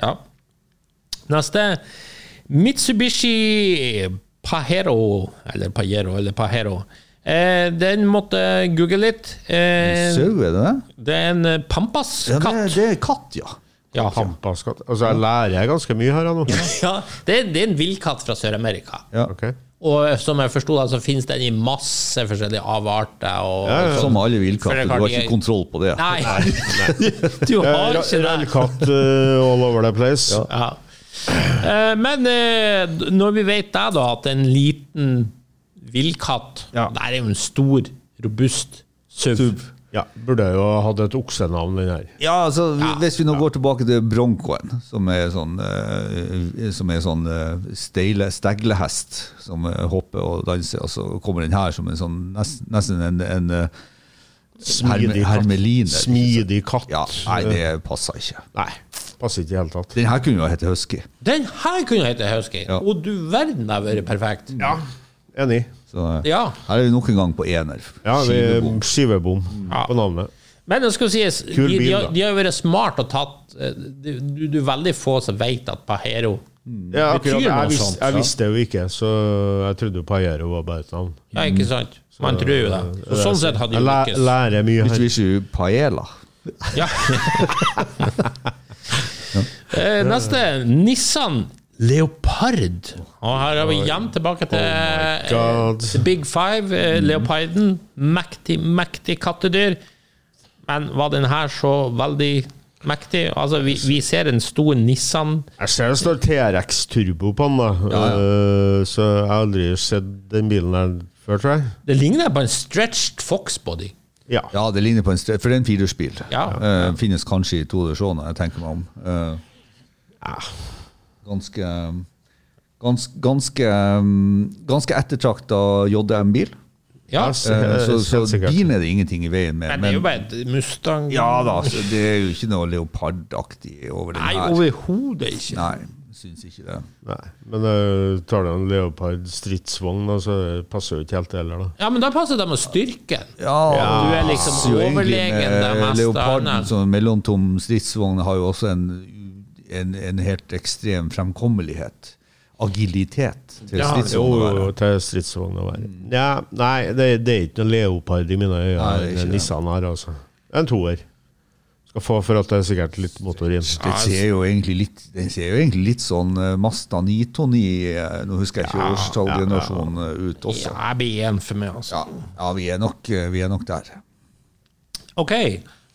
Speaker 4: Ja. Neste. Mitsubishi Pajero, eller Pajero, eller Pajero. Eh, den måtte google litt. Eh,
Speaker 6: Sau, er det det?
Speaker 4: det er en eh,
Speaker 6: Ja, det,
Speaker 4: pampas-katt.
Speaker 6: det er katt, ja.
Speaker 4: Ja,
Speaker 5: hampaskatt. Altså, jeg lærer ganske mye her nå.
Speaker 4: ja, det, er- det er en villkatt fra Sør-Amerika.
Speaker 6: ja.
Speaker 5: Ok.
Speaker 4: Og som jeg forsto, det, så finnes den i masse forskjellige avarter. Og,
Speaker 5: Ja, ja.
Speaker 6: Som alle villkatter.
Speaker 4: er
Speaker 6: Du har ikke kontroll på det.
Speaker 4: Nei, du har ikke det.
Speaker 5: Rallkatt uh, all over the place.
Speaker 4: Ja. Uh, Men uh, når vi vet det, da, at en liten villkatt
Speaker 5: Ja.
Speaker 4: Det er jo en stor, robust SUV.
Speaker 5: Ja, Burde jo ha hatt et oksenavn, den her.
Speaker 6: Ja, altså, Hvis vi nå går tilbake til broncoen, som er sånn, uh, som er sånn uh, steile, steglehest som uh, hopper og danser, og så kommer den her som en sånn, nest, nesten en, en
Speaker 5: Smidig katt. Smidig katt.
Speaker 6: Ja, nei, det passer ikke.
Speaker 5: Nei, passer ikke i hele tatt.
Speaker 6: Den her kunne jo hete Husky.
Speaker 4: Den her kunne hete Husky.
Speaker 6: Ja.
Speaker 4: Og du verden, det har vært perfekt.
Speaker 5: Ja, enig.
Speaker 6: Så eh,
Speaker 4: Ja.
Speaker 6: her er vi nok en gang på ener.
Speaker 5: Ja, vi
Speaker 6: Skivebom.
Speaker 5: skivebom
Speaker 4: Ja.
Speaker 5: på navnet.
Speaker 4: Men det skal sies,
Speaker 5: Kul
Speaker 4: de, de, har, de har jo vært smart og tatt eh, Du, er veldig få som vet at Pajero
Speaker 5: Ja,
Speaker 4: Betyr noe
Speaker 5: jeg, visste,
Speaker 4: sånt,
Speaker 5: jeg visste jo ikke, så jeg trodde Pajero var bare et navn.
Speaker 4: Ja, ikke sant? Man tror jo det. Så sånn sett hadde de
Speaker 5: Jeg
Speaker 4: lykkes.
Speaker 5: lærer mye her.
Speaker 6: Mitsubishi Paella.
Speaker 4: Ja. Eh, Neste. Nissan Leopard. Og her er vi igjen tilbake til
Speaker 5: oh
Speaker 4: The Big Five. eh, Leoparden. Mektig, mektig kattedyr. Men var den her så veldig mektig? Altså, vi, vi ser en stor Nissan
Speaker 5: Jeg ser det står TRX Turbo på den, da. Eh, så jeg har aldri sett den bilen her før, tror jeg.
Speaker 4: Det ligner på en stretched Fox-body.
Speaker 5: Ja.
Speaker 6: Ja, det ligner på en stre- For det er en firehjulsbil.
Speaker 4: Ja.
Speaker 6: Uh, finnes kanskje i to versjoner, jeg tenker meg om. Eh, ganske Ganske, ganske, ganske ettertrakta JM-bil.
Speaker 4: Ja,
Speaker 5: så,
Speaker 6: Eh, så, så
Speaker 5: din
Speaker 6: bilen er det ingenting i veien med.
Speaker 4: men det er jo bare et Mustang.
Speaker 6: ja da, så det er jo ikke noe leopardaktig over den
Speaker 4: Nei,
Speaker 6: her.
Speaker 4: overhodet ikke.
Speaker 6: Nei, syns ikke det.
Speaker 5: Nei, men uh, tar du en Leopard stridsvogn, da, så passer jo ikke helt det heller, da.
Speaker 4: Ja, men da passer det med styrken.
Speaker 6: Ja,
Speaker 4: Du er liksom overlegen det meste
Speaker 6: Leoparden som mellomtom stridsvogn har jo også en, en, en helt ekstrem fremkommelighet. Agilitet til
Speaker 5: Ja, jo,
Speaker 6: å
Speaker 5: jo,
Speaker 6: være.
Speaker 5: til stridsvogna. Mm. Ja, nei, det, det er ikke noe Leopard i mine øyne,
Speaker 6: Nei, er
Speaker 5: den. Nissan her, altså. En toer. Skal få for at det er sikkert litt motor i
Speaker 6: Det ser jo egentlig litt, den ser jo egentlig litt sånn Masta Mazda 929, eh, nå husker jeg ikke
Speaker 5: Ja,
Speaker 6: årstallgenerasjonen eh, ut også.
Speaker 4: Ja, vi er en for meg, altså.
Speaker 6: Ja, ja vi, er nok, eh, vi er nok der.
Speaker 4: Ok,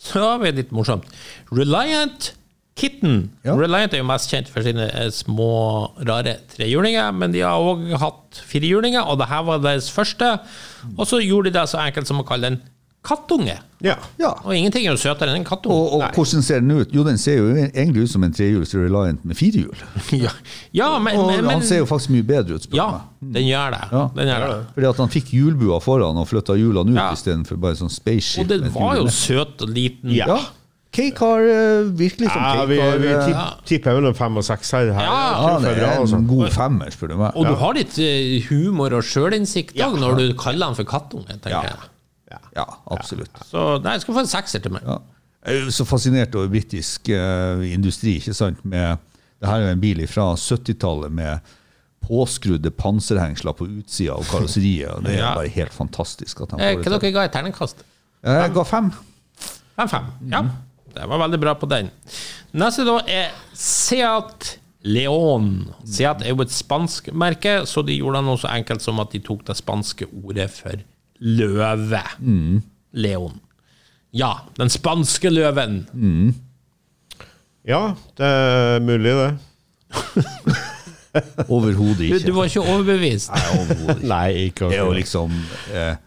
Speaker 4: så har vi litt morsomt. Reliant Kitten.
Speaker 6: Ja.
Speaker 4: Reliant er jo mest kjent for sine eh, små, rare trehjulinger, men de har òg hatt firehjulinger, og det her var deres første. Og så gjorde de det så enkelt som å kalle den kattunge.
Speaker 5: Ja.
Speaker 6: Ja.
Speaker 4: Og ingenting er jo søtere enn en kattunge.
Speaker 6: Og, og hvordan ser den ut? Jo, den ser jo egentlig ut som en trehjuls Reliant med fire hjul.
Speaker 4: ja. ja, men,
Speaker 6: Og
Speaker 4: men, men
Speaker 6: han ser jo faktisk mye bedre ut,
Speaker 4: Ja,
Speaker 6: meg.
Speaker 4: den gjør det.
Speaker 6: Ja.
Speaker 4: Den gjør det.
Speaker 6: Fordi at han fikk hjulbua foran og flytta hjulene ut
Speaker 4: Ja.
Speaker 6: istedenfor bare sånn spaceship.
Speaker 4: Og den var jo søt og liten.
Speaker 5: Ja.
Speaker 6: K-car eh, virkelig som
Speaker 5: Ja, vi, vi
Speaker 6: eh,
Speaker 5: tipp,
Speaker 4: Ja.
Speaker 5: tipper mellom fem og seks her. her.
Speaker 4: Ja,
Speaker 6: Ja, det
Speaker 5: er
Speaker 6: en god femmer, spør du meg.
Speaker 4: Og du har litt eh, humor og sjølinnsikt
Speaker 5: Ja.
Speaker 4: når du kaller den for kattunge, tenker
Speaker 6: Ja.
Speaker 4: jeg.
Speaker 6: Ja, absolutt.
Speaker 4: Så nei, jeg skal få en sekser til meg.
Speaker 6: Ja. Jeg er så fascinert over britisk uh, industri. ikke sant? Med, det her er en bil fra 70-tallet med påskrudde panserhengsler på utsida av karosseriet. og Det er
Speaker 4: Ja.
Speaker 6: bare helt fantastisk. han
Speaker 4: Hva dere ga i terningkast?
Speaker 6: Jeg ga fem.
Speaker 4: 5-5. Ja, det var veldig bra på den. Neste da er Seat Leon. Seat er jo et spansk merke, så de gjorde noe så enkelt som at de tok det spanske ordet for løve. Leon. Ja, den spanske løven.
Speaker 5: Ja, det er mulig, det.
Speaker 6: Overhodet ikke.
Speaker 4: du var ikke overbevist?
Speaker 5: Nei, ikke
Speaker 6: Det er jo liksom eh,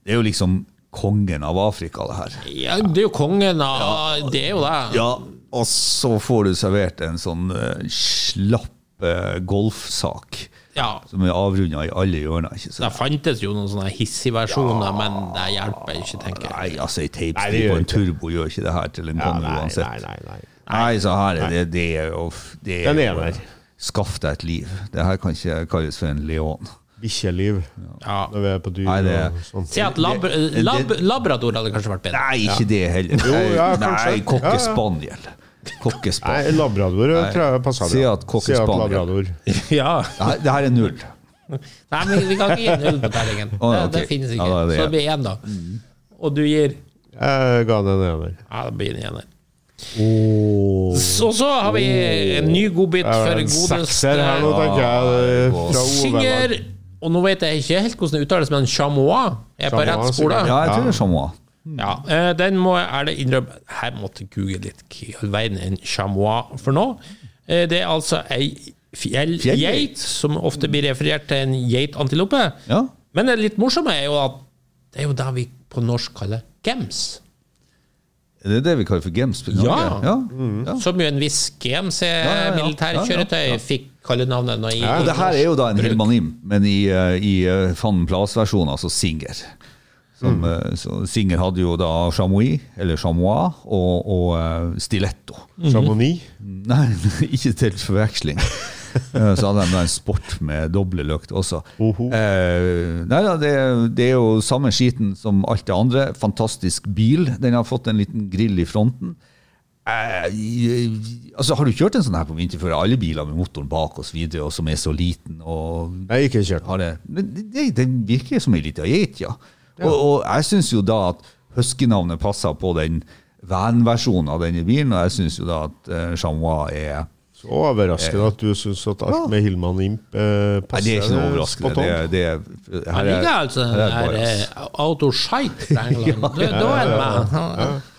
Speaker 6: Det er jo liksom kongen av Afrika, det her.
Speaker 4: Ja, det er jo kongen av Det er jo det.
Speaker 6: Ja, og så får du servert en sånn eh, slapp eh, golfsak
Speaker 4: Ja,
Speaker 6: som er avrunda i alle hjørner. ikke
Speaker 4: Det fantes jo noen sånne hissige-versjoner, men det hjelper ikke, tenker jeg.
Speaker 6: Nei, altså ei tapestripe og en turbo gjør ikke det her til en
Speaker 5: Ja,
Speaker 6: konge
Speaker 5: nei,
Speaker 6: uansett.
Speaker 5: nei, nei, nei.
Speaker 6: Nei, så her er det, det er jo det
Speaker 5: Den
Speaker 6: er
Speaker 5: der.
Speaker 6: Skaff deg et liv. Det her kan ikke kalles for en leon.
Speaker 5: Bikkjeliv
Speaker 4: Ja.
Speaker 5: når vi er på dyr
Speaker 6: Nei, det-
Speaker 5: og.
Speaker 4: Si at lab, lab, labrador hadde kanskje vært bedre.
Speaker 6: Nei, ikke det heller.
Speaker 5: Jo, ja.
Speaker 6: Nei,
Speaker 5: Ja,
Speaker 6: kokkespaniel.
Speaker 5: Nei,
Speaker 6: Kokkespaniel.
Speaker 5: labrador tror jeg passer
Speaker 6: Si at kokkespaniel.
Speaker 4: Ja.
Speaker 6: Det her- er null.
Speaker 4: Nei, men vi kan ikke gi null på terningen.
Speaker 6: Oh, okay.
Speaker 4: det, det finnes ikke.
Speaker 6: Ja, da det
Speaker 4: Så det blir én, da. Og du gir
Speaker 5: Jeg ga den en ener.
Speaker 4: Ja, det blir en ener.
Speaker 5: Oh.
Speaker 4: Så så har vi en ny godbit for
Speaker 5: En her nå,
Speaker 4: godeste
Speaker 5: tenker jeg. Fra
Speaker 4: Synger. Og nå vet jeg ikke helt hvordan det uttales, men Chamois er på rett skole.
Speaker 6: Ja, jeg tror det er chamois.
Speaker 4: Ja, eh, den må jeg ærlig innrømme Her måtte jeg google litt hva i all verden en chamois for noe. Eh, Det er altså ei Fjellgeit. som ofte blir referert til en geitantilope.
Speaker 6: Ja.
Speaker 4: Men det litt morsomme er jo at det er jo det vi på norsk kaller gems.
Speaker 6: Er det det vi kaller for games?
Speaker 4: Ja.
Speaker 6: ja.
Speaker 5: Mm.
Speaker 6: ja.
Speaker 4: Som jo en viss games
Speaker 6: ja.
Speaker 4: militærkjøretøy fikk kallenavnet nå i
Speaker 6: Og det her er jo da en Hilmanim, men i, eh, i eh, Van Plas-versjonen, altså Singer. Som,
Speaker 5: Mm.
Speaker 6: eh, så Singer hadde jo da chamois, eller chamois, og, og stiletto.
Speaker 5: Chamonix.
Speaker 6: Nei, ikke til forveksling. Eh, Så hadde de en sport med doble løkt også. Eh, nei det, det er jo samme skiten som alt det andre. Fantastisk bil. Den har fått en liten grill i fronten. Eh, altså, har du kjørt en sånn her på vinterføre? Alle biler med motoren bak oss og som er så liten og
Speaker 5: Jeg har ikke kjørt.
Speaker 6: har det, Men det, Den virker som ei lita geit, ja. Og, og jeg syns jo da at Husky-navnet passer på den van-versjonen av denne bilen, og jeg syns jo da at uh, Chamois er
Speaker 5: overraskende at du syns at alt med Hillman Imp eh,
Speaker 6: Nei, det er ikke noe overraskende. Det, er- det, er- her er-
Speaker 4: liker altså
Speaker 6: her
Speaker 4: den
Speaker 6: er det
Speaker 4: der
Speaker 6: bias.
Speaker 4: eh, autoshite fra England. Da- er det med.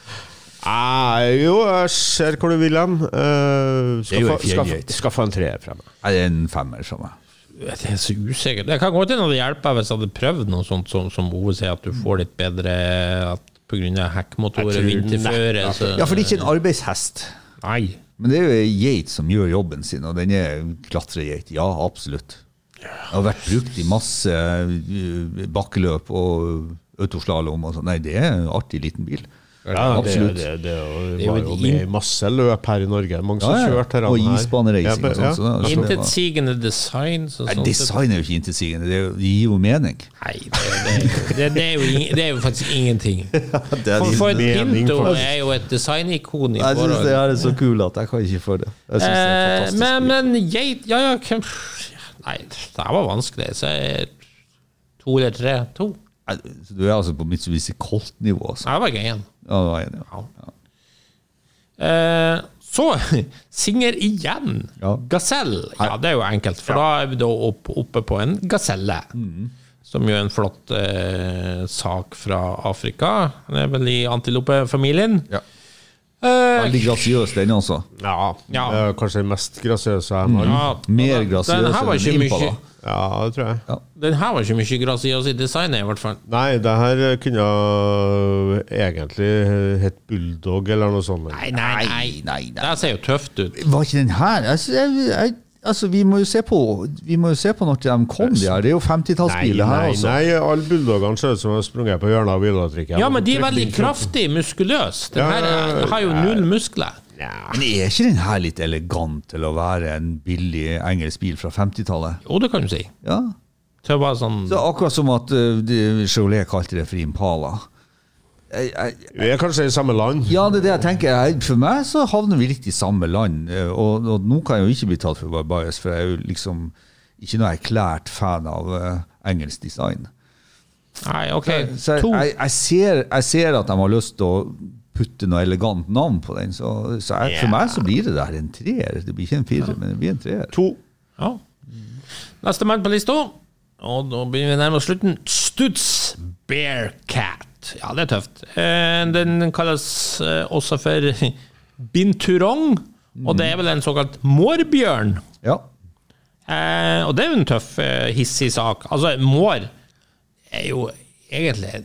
Speaker 5: Nei, jo, jeg ser hvor du vil hen.
Speaker 6: Uh,
Speaker 5: skal, få-
Speaker 6: en
Speaker 5: skal,
Speaker 6: fjellgeit.
Speaker 5: skal få en treer fra meg.
Speaker 6: Nei, det er en femmer som meg.
Speaker 4: Det er så usikkert. Det kan godt hende det hjelper hvis jeg hadde prøvd noe sånt som, som Ove sier, at du får litt bedre pga. hekkmotorer, og vinterføre.
Speaker 6: Ja, for det er ikke en arbeidshest.
Speaker 4: Nei.
Speaker 6: Men det er jo ei geit som gjør jobben sin, og den er klatregeit. Ja, absolutt. Det har vært brukt i masse uh, bakkeløp og autoslalåm og sånn. Nei, det er en artig liten bil.
Speaker 5: Ja,
Speaker 6: absolutt.
Speaker 5: Det, det, det, det var jo med i masse løp her i Norge. Mange som
Speaker 6: Ja, ja.
Speaker 5: kjørte her.
Speaker 6: Og isbanereising og sånt.
Speaker 5: altså,
Speaker 4: Intetsigende design. Så
Speaker 6: Nei, design er jo ikke intetsigende, det, det gir jo mening.
Speaker 4: Nei, det, det, det, det, er jo, det er jo faktisk ingenting.
Speaker 6: Det er
Speaker 4: For, for et Pinto er jo et designikon i
Speaker 6: Jeg syns det er så kul at jeg kan ikke for det. Jeg synes det er
Speaker 4: Eh,
Speaker 6: fantastisk.
Speaker 4: men, men geit Ja, ja hvem- Nei, det her var vanskelig. Så jeg, to eller tre? To.
Speaker 6: Du er altså på Mitsubishi Colt-nivå. Det
Speaker 4: Jeg var gøyen.
Speaker 6: Ja, det var jeg enig. i.
Speaker 4: Ja. Eh, så Singer igjen.
Speaker 6: Ja.
Speaker 4: Gasell. Ja, det er jo enkelt, for da er vi da opp, oppe på en gaselle. Som jo er en flott eh, sak fra Afrika. Den er vel i antilopefamilien.
Speaker 6: Ja.
Speaker 4: Eh,
Speaker 6: Veldig grasiøs, den altså.
Speaker 5: Ja,
Speaker 4: Ja.
Speaker 5: kanskje den mest grasiøse jeg har.
Speaker 4: ja,
Speaker 6: Mer grasiøs enn Impala.
Speaker 4: mye-
Speaker 5: Ja, det tror jeg.
Speaker 4: Den her var ikke mye grasiøs i designet, i hvert fall.
Speaker 5: Nei, det her kunne egentlig hett Bulldog eller noe sånt.
Speaker 4: Nei, nei, nei.
Speaker 6: Nei, nei, nei.
Speaker 4: Det ser jo tøft ut.
Speaker 6: Var ikke den her altså, jeg, jeg, altså, vi må jo se på Vi må jo se på når de kom, de her. Det er jo 50-tallsbiler her
Speaker 5: nei,
Speaker 6: også.
Speaker 5: nei, alle bulldogene ser ut som de har sprunget på hjørnet av bilatrikken.
Speaker 4: Ja, men de er veldig kraftige, muskuløse. Den
Speaker 5: Ja,
Speaker 4: her
Speaker 5: ja,
Speaker 4: har jo null muskler.
Speaker 6: Men er ikke den her litt elegant til å være en billig engelsk bil fra 50-tallet?
Speaker 4: Jo, det kan du si.
Speaker 6: Ja.
Speaker 4: Til å være sånn
Speaker 6: Så akkurat som at uh, de- Chevrolet kalte det for Impala. Jeg, jeg,
Speaker 5: Vi er kanskje i samme land.
Speaker 6: ja, det er det jeg tenker. For meg så havner vi litt i samme land. eh, Og, og nå kan jeg jo ikke bli tatt for bias, for jeg er jo liksom ikke noe erklært fan av uh, engelsk design.
Speaker 4: Nei, OK.
Speaker 6: Så
Speaker 4: så
Speaker 6: jeg, jeg, ser, jeg ser at de har lyst til å putte noe elegant navn på den, så, så jeg, for meg så blir det der en treer. Det blir ikke en firer, men det blir en treer.
Speaker 5: To.
Speaker 4: Ja. Nestemann på lista, og da begynner vi nærmere slutten. Studs Bearcat. Ja, det er tøft. Eh, Den kalles eh, også for binturong, og det er vel en såkalt mårbjørn.
Speaker 6: Ja.
Speaker 4: Eh, og det er jo en tøff, hissig sak. Altså, mår er jo egentlig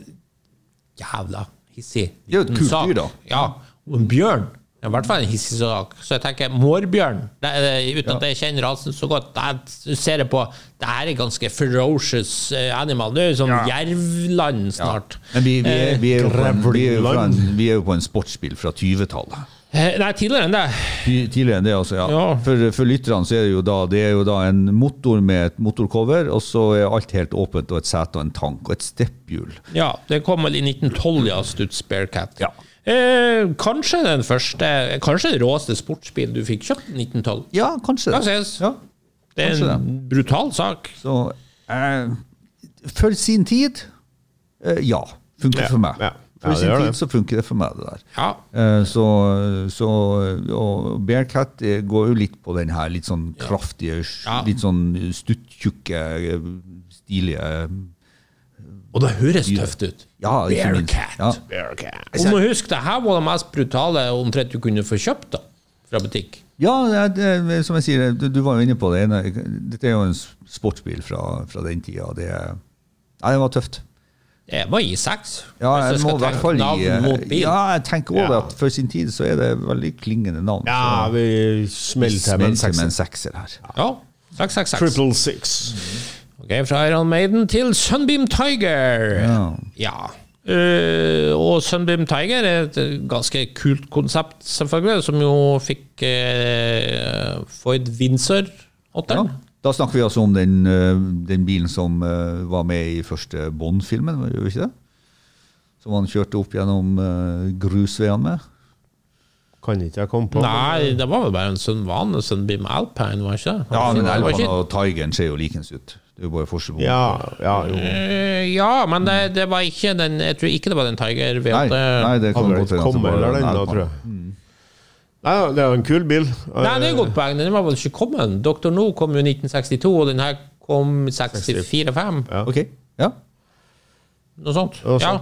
Speaker 4: jævla hissig
Speaker 6: Det er jo et kult dyr, da.
Speaker 4: Ja, og en bjørn i hvert fall en hissig sak. Så jeg tenker mårbjørn, det er, uten at jeg kjenner rasen så godt, det ser jeg på Det her er ganske ferocious eh, animal. Det er jo sånn jervland snart.
Speaker 6: Men vi, vi, er, vi, er en, vi er jo på en sportsbil fra 20-tallet.
Speaker 4: Eh, Nei, tidligere enn det.
Speaker 6: Tidligere enn det, altså. Ja.
Speaker 4: Ja.
Speaker 6: For, for lytterne så er det jo da Det er jo da en motor med et motorcover, og så er alt helt åpent, og et sete og en tank og et stepphjul.
Speaker 4: Ja, det kom vel i 1912, ja, Stutz Bearcat.
Speaker 6: Ja.
Speaker 4: Eh, kanskje den første Kanskje den råeste sportsbilen du fikk kjøpt i 1912.
Speaker 6: Ja, kanskje
Speaker 4: Kan ses.
Speaker 6: Ja,
Speaker 4: Det er
Speaker 6: en
Speaker 4: en brutal sak.
Speaker 6: Så eh, For sin tid, eh, ja. Funker
Speaker 5: Ja,
Speaker 6: for meg.
Speaker 5: ja.
Speaker 6: For
Speaker 5: Ja,
Speaker 6: sin tid
Speaker 5: det.
Speaker 6: så funker det for meg, det der.
Speaker 4: Ja.
Speaker 6: Eh, Så, så og Bearcat eh, går jo litt på den her litt sånn kraftige,
Speaker 4: Ja.
Speaker 6: litt sånn stuttjukke, eh, stilige
Speaker 4: Og det høres tøft ut.
Speaker 6: Ja.
Speaker 4: Bearcat.
Speaker 6: Ja.
Speaker 5: Bearcat.
Speaker 4: Og må huske, det her var det mest brutale omtrent du kunne få kjøpt da, fra butikk.
Speaker 6: Ja, det, det, som jeg sier, du, du var jo inne på det. Dette er jo en sportsbil fra, fra den tida. Det, ja, det var tøft.
Speaker 4: Det var i seks.
Speaker 6: Ja, jeg må i hvert fall i
Speaker 4: navn mot bil.
Speaker 6: Ja, jeg tenker også
Speaker 5: Ja.
Speaker 6: at for sin tid så er det veldig klingende navn.
Speaker 5: Ja, vi
Speaker 6: smelter med en
Speaker 5: sekser.
Speaker 6: her.
Speaker 4: Ja, 666.
Speaker 5: Triple six.
Speaker 4: Ok, fra Iron Maiden til Sunbeam Tiger.
Speaker 6: Ja.
Speaker 4: Ja. Uh, og Sunbeam Tiger er et ganske kult konsept, selvfølgelig, som jo fikk uh, Foyd Windsor
Speaker 6: Ja.
Speaker 4: 8
Speaker 6: Da snakker vi altså om den, eh, den bilen som eh, var med i første Bond-filmen, gjør vi ikke det? Som han kjørte opp gjennom uh, grusveiene med.
Speaker 5: Kan ikke jeg komme på.
Speaker 4: Nei, det var vel bare en sånn vanlig Sunbeam Alpine, var ikke det?
Speaker 6: Ja, men
Speaker 4: Alpine
Speaker 6: Elvan og Tigeren ser jo likens ut. Det er jo bare forskjell på
Speaker 5: Ja, ja, jo.
Speaker 4: Eh, ja, men det, det var ikke den Jeg tror ikke det var den Tiger
Speaker 6: Nei,
Speaker 4: V8.
Speaker 6: nei, det kan godt hende var
Speaker 5: eller den da, tror jeg. Nei, det er en kul bil.
Speaker 4: Nei, det er et godt poeng. Den var vel ikke kommet. Dr. No kom jo 1962, og den her kom 64-5.
Speaker 5: Ja.
Speaker 6: Ok, ja.
Speaker 4: Noe sånt.
Speaker 5: Noe
Speaker 4: Ja.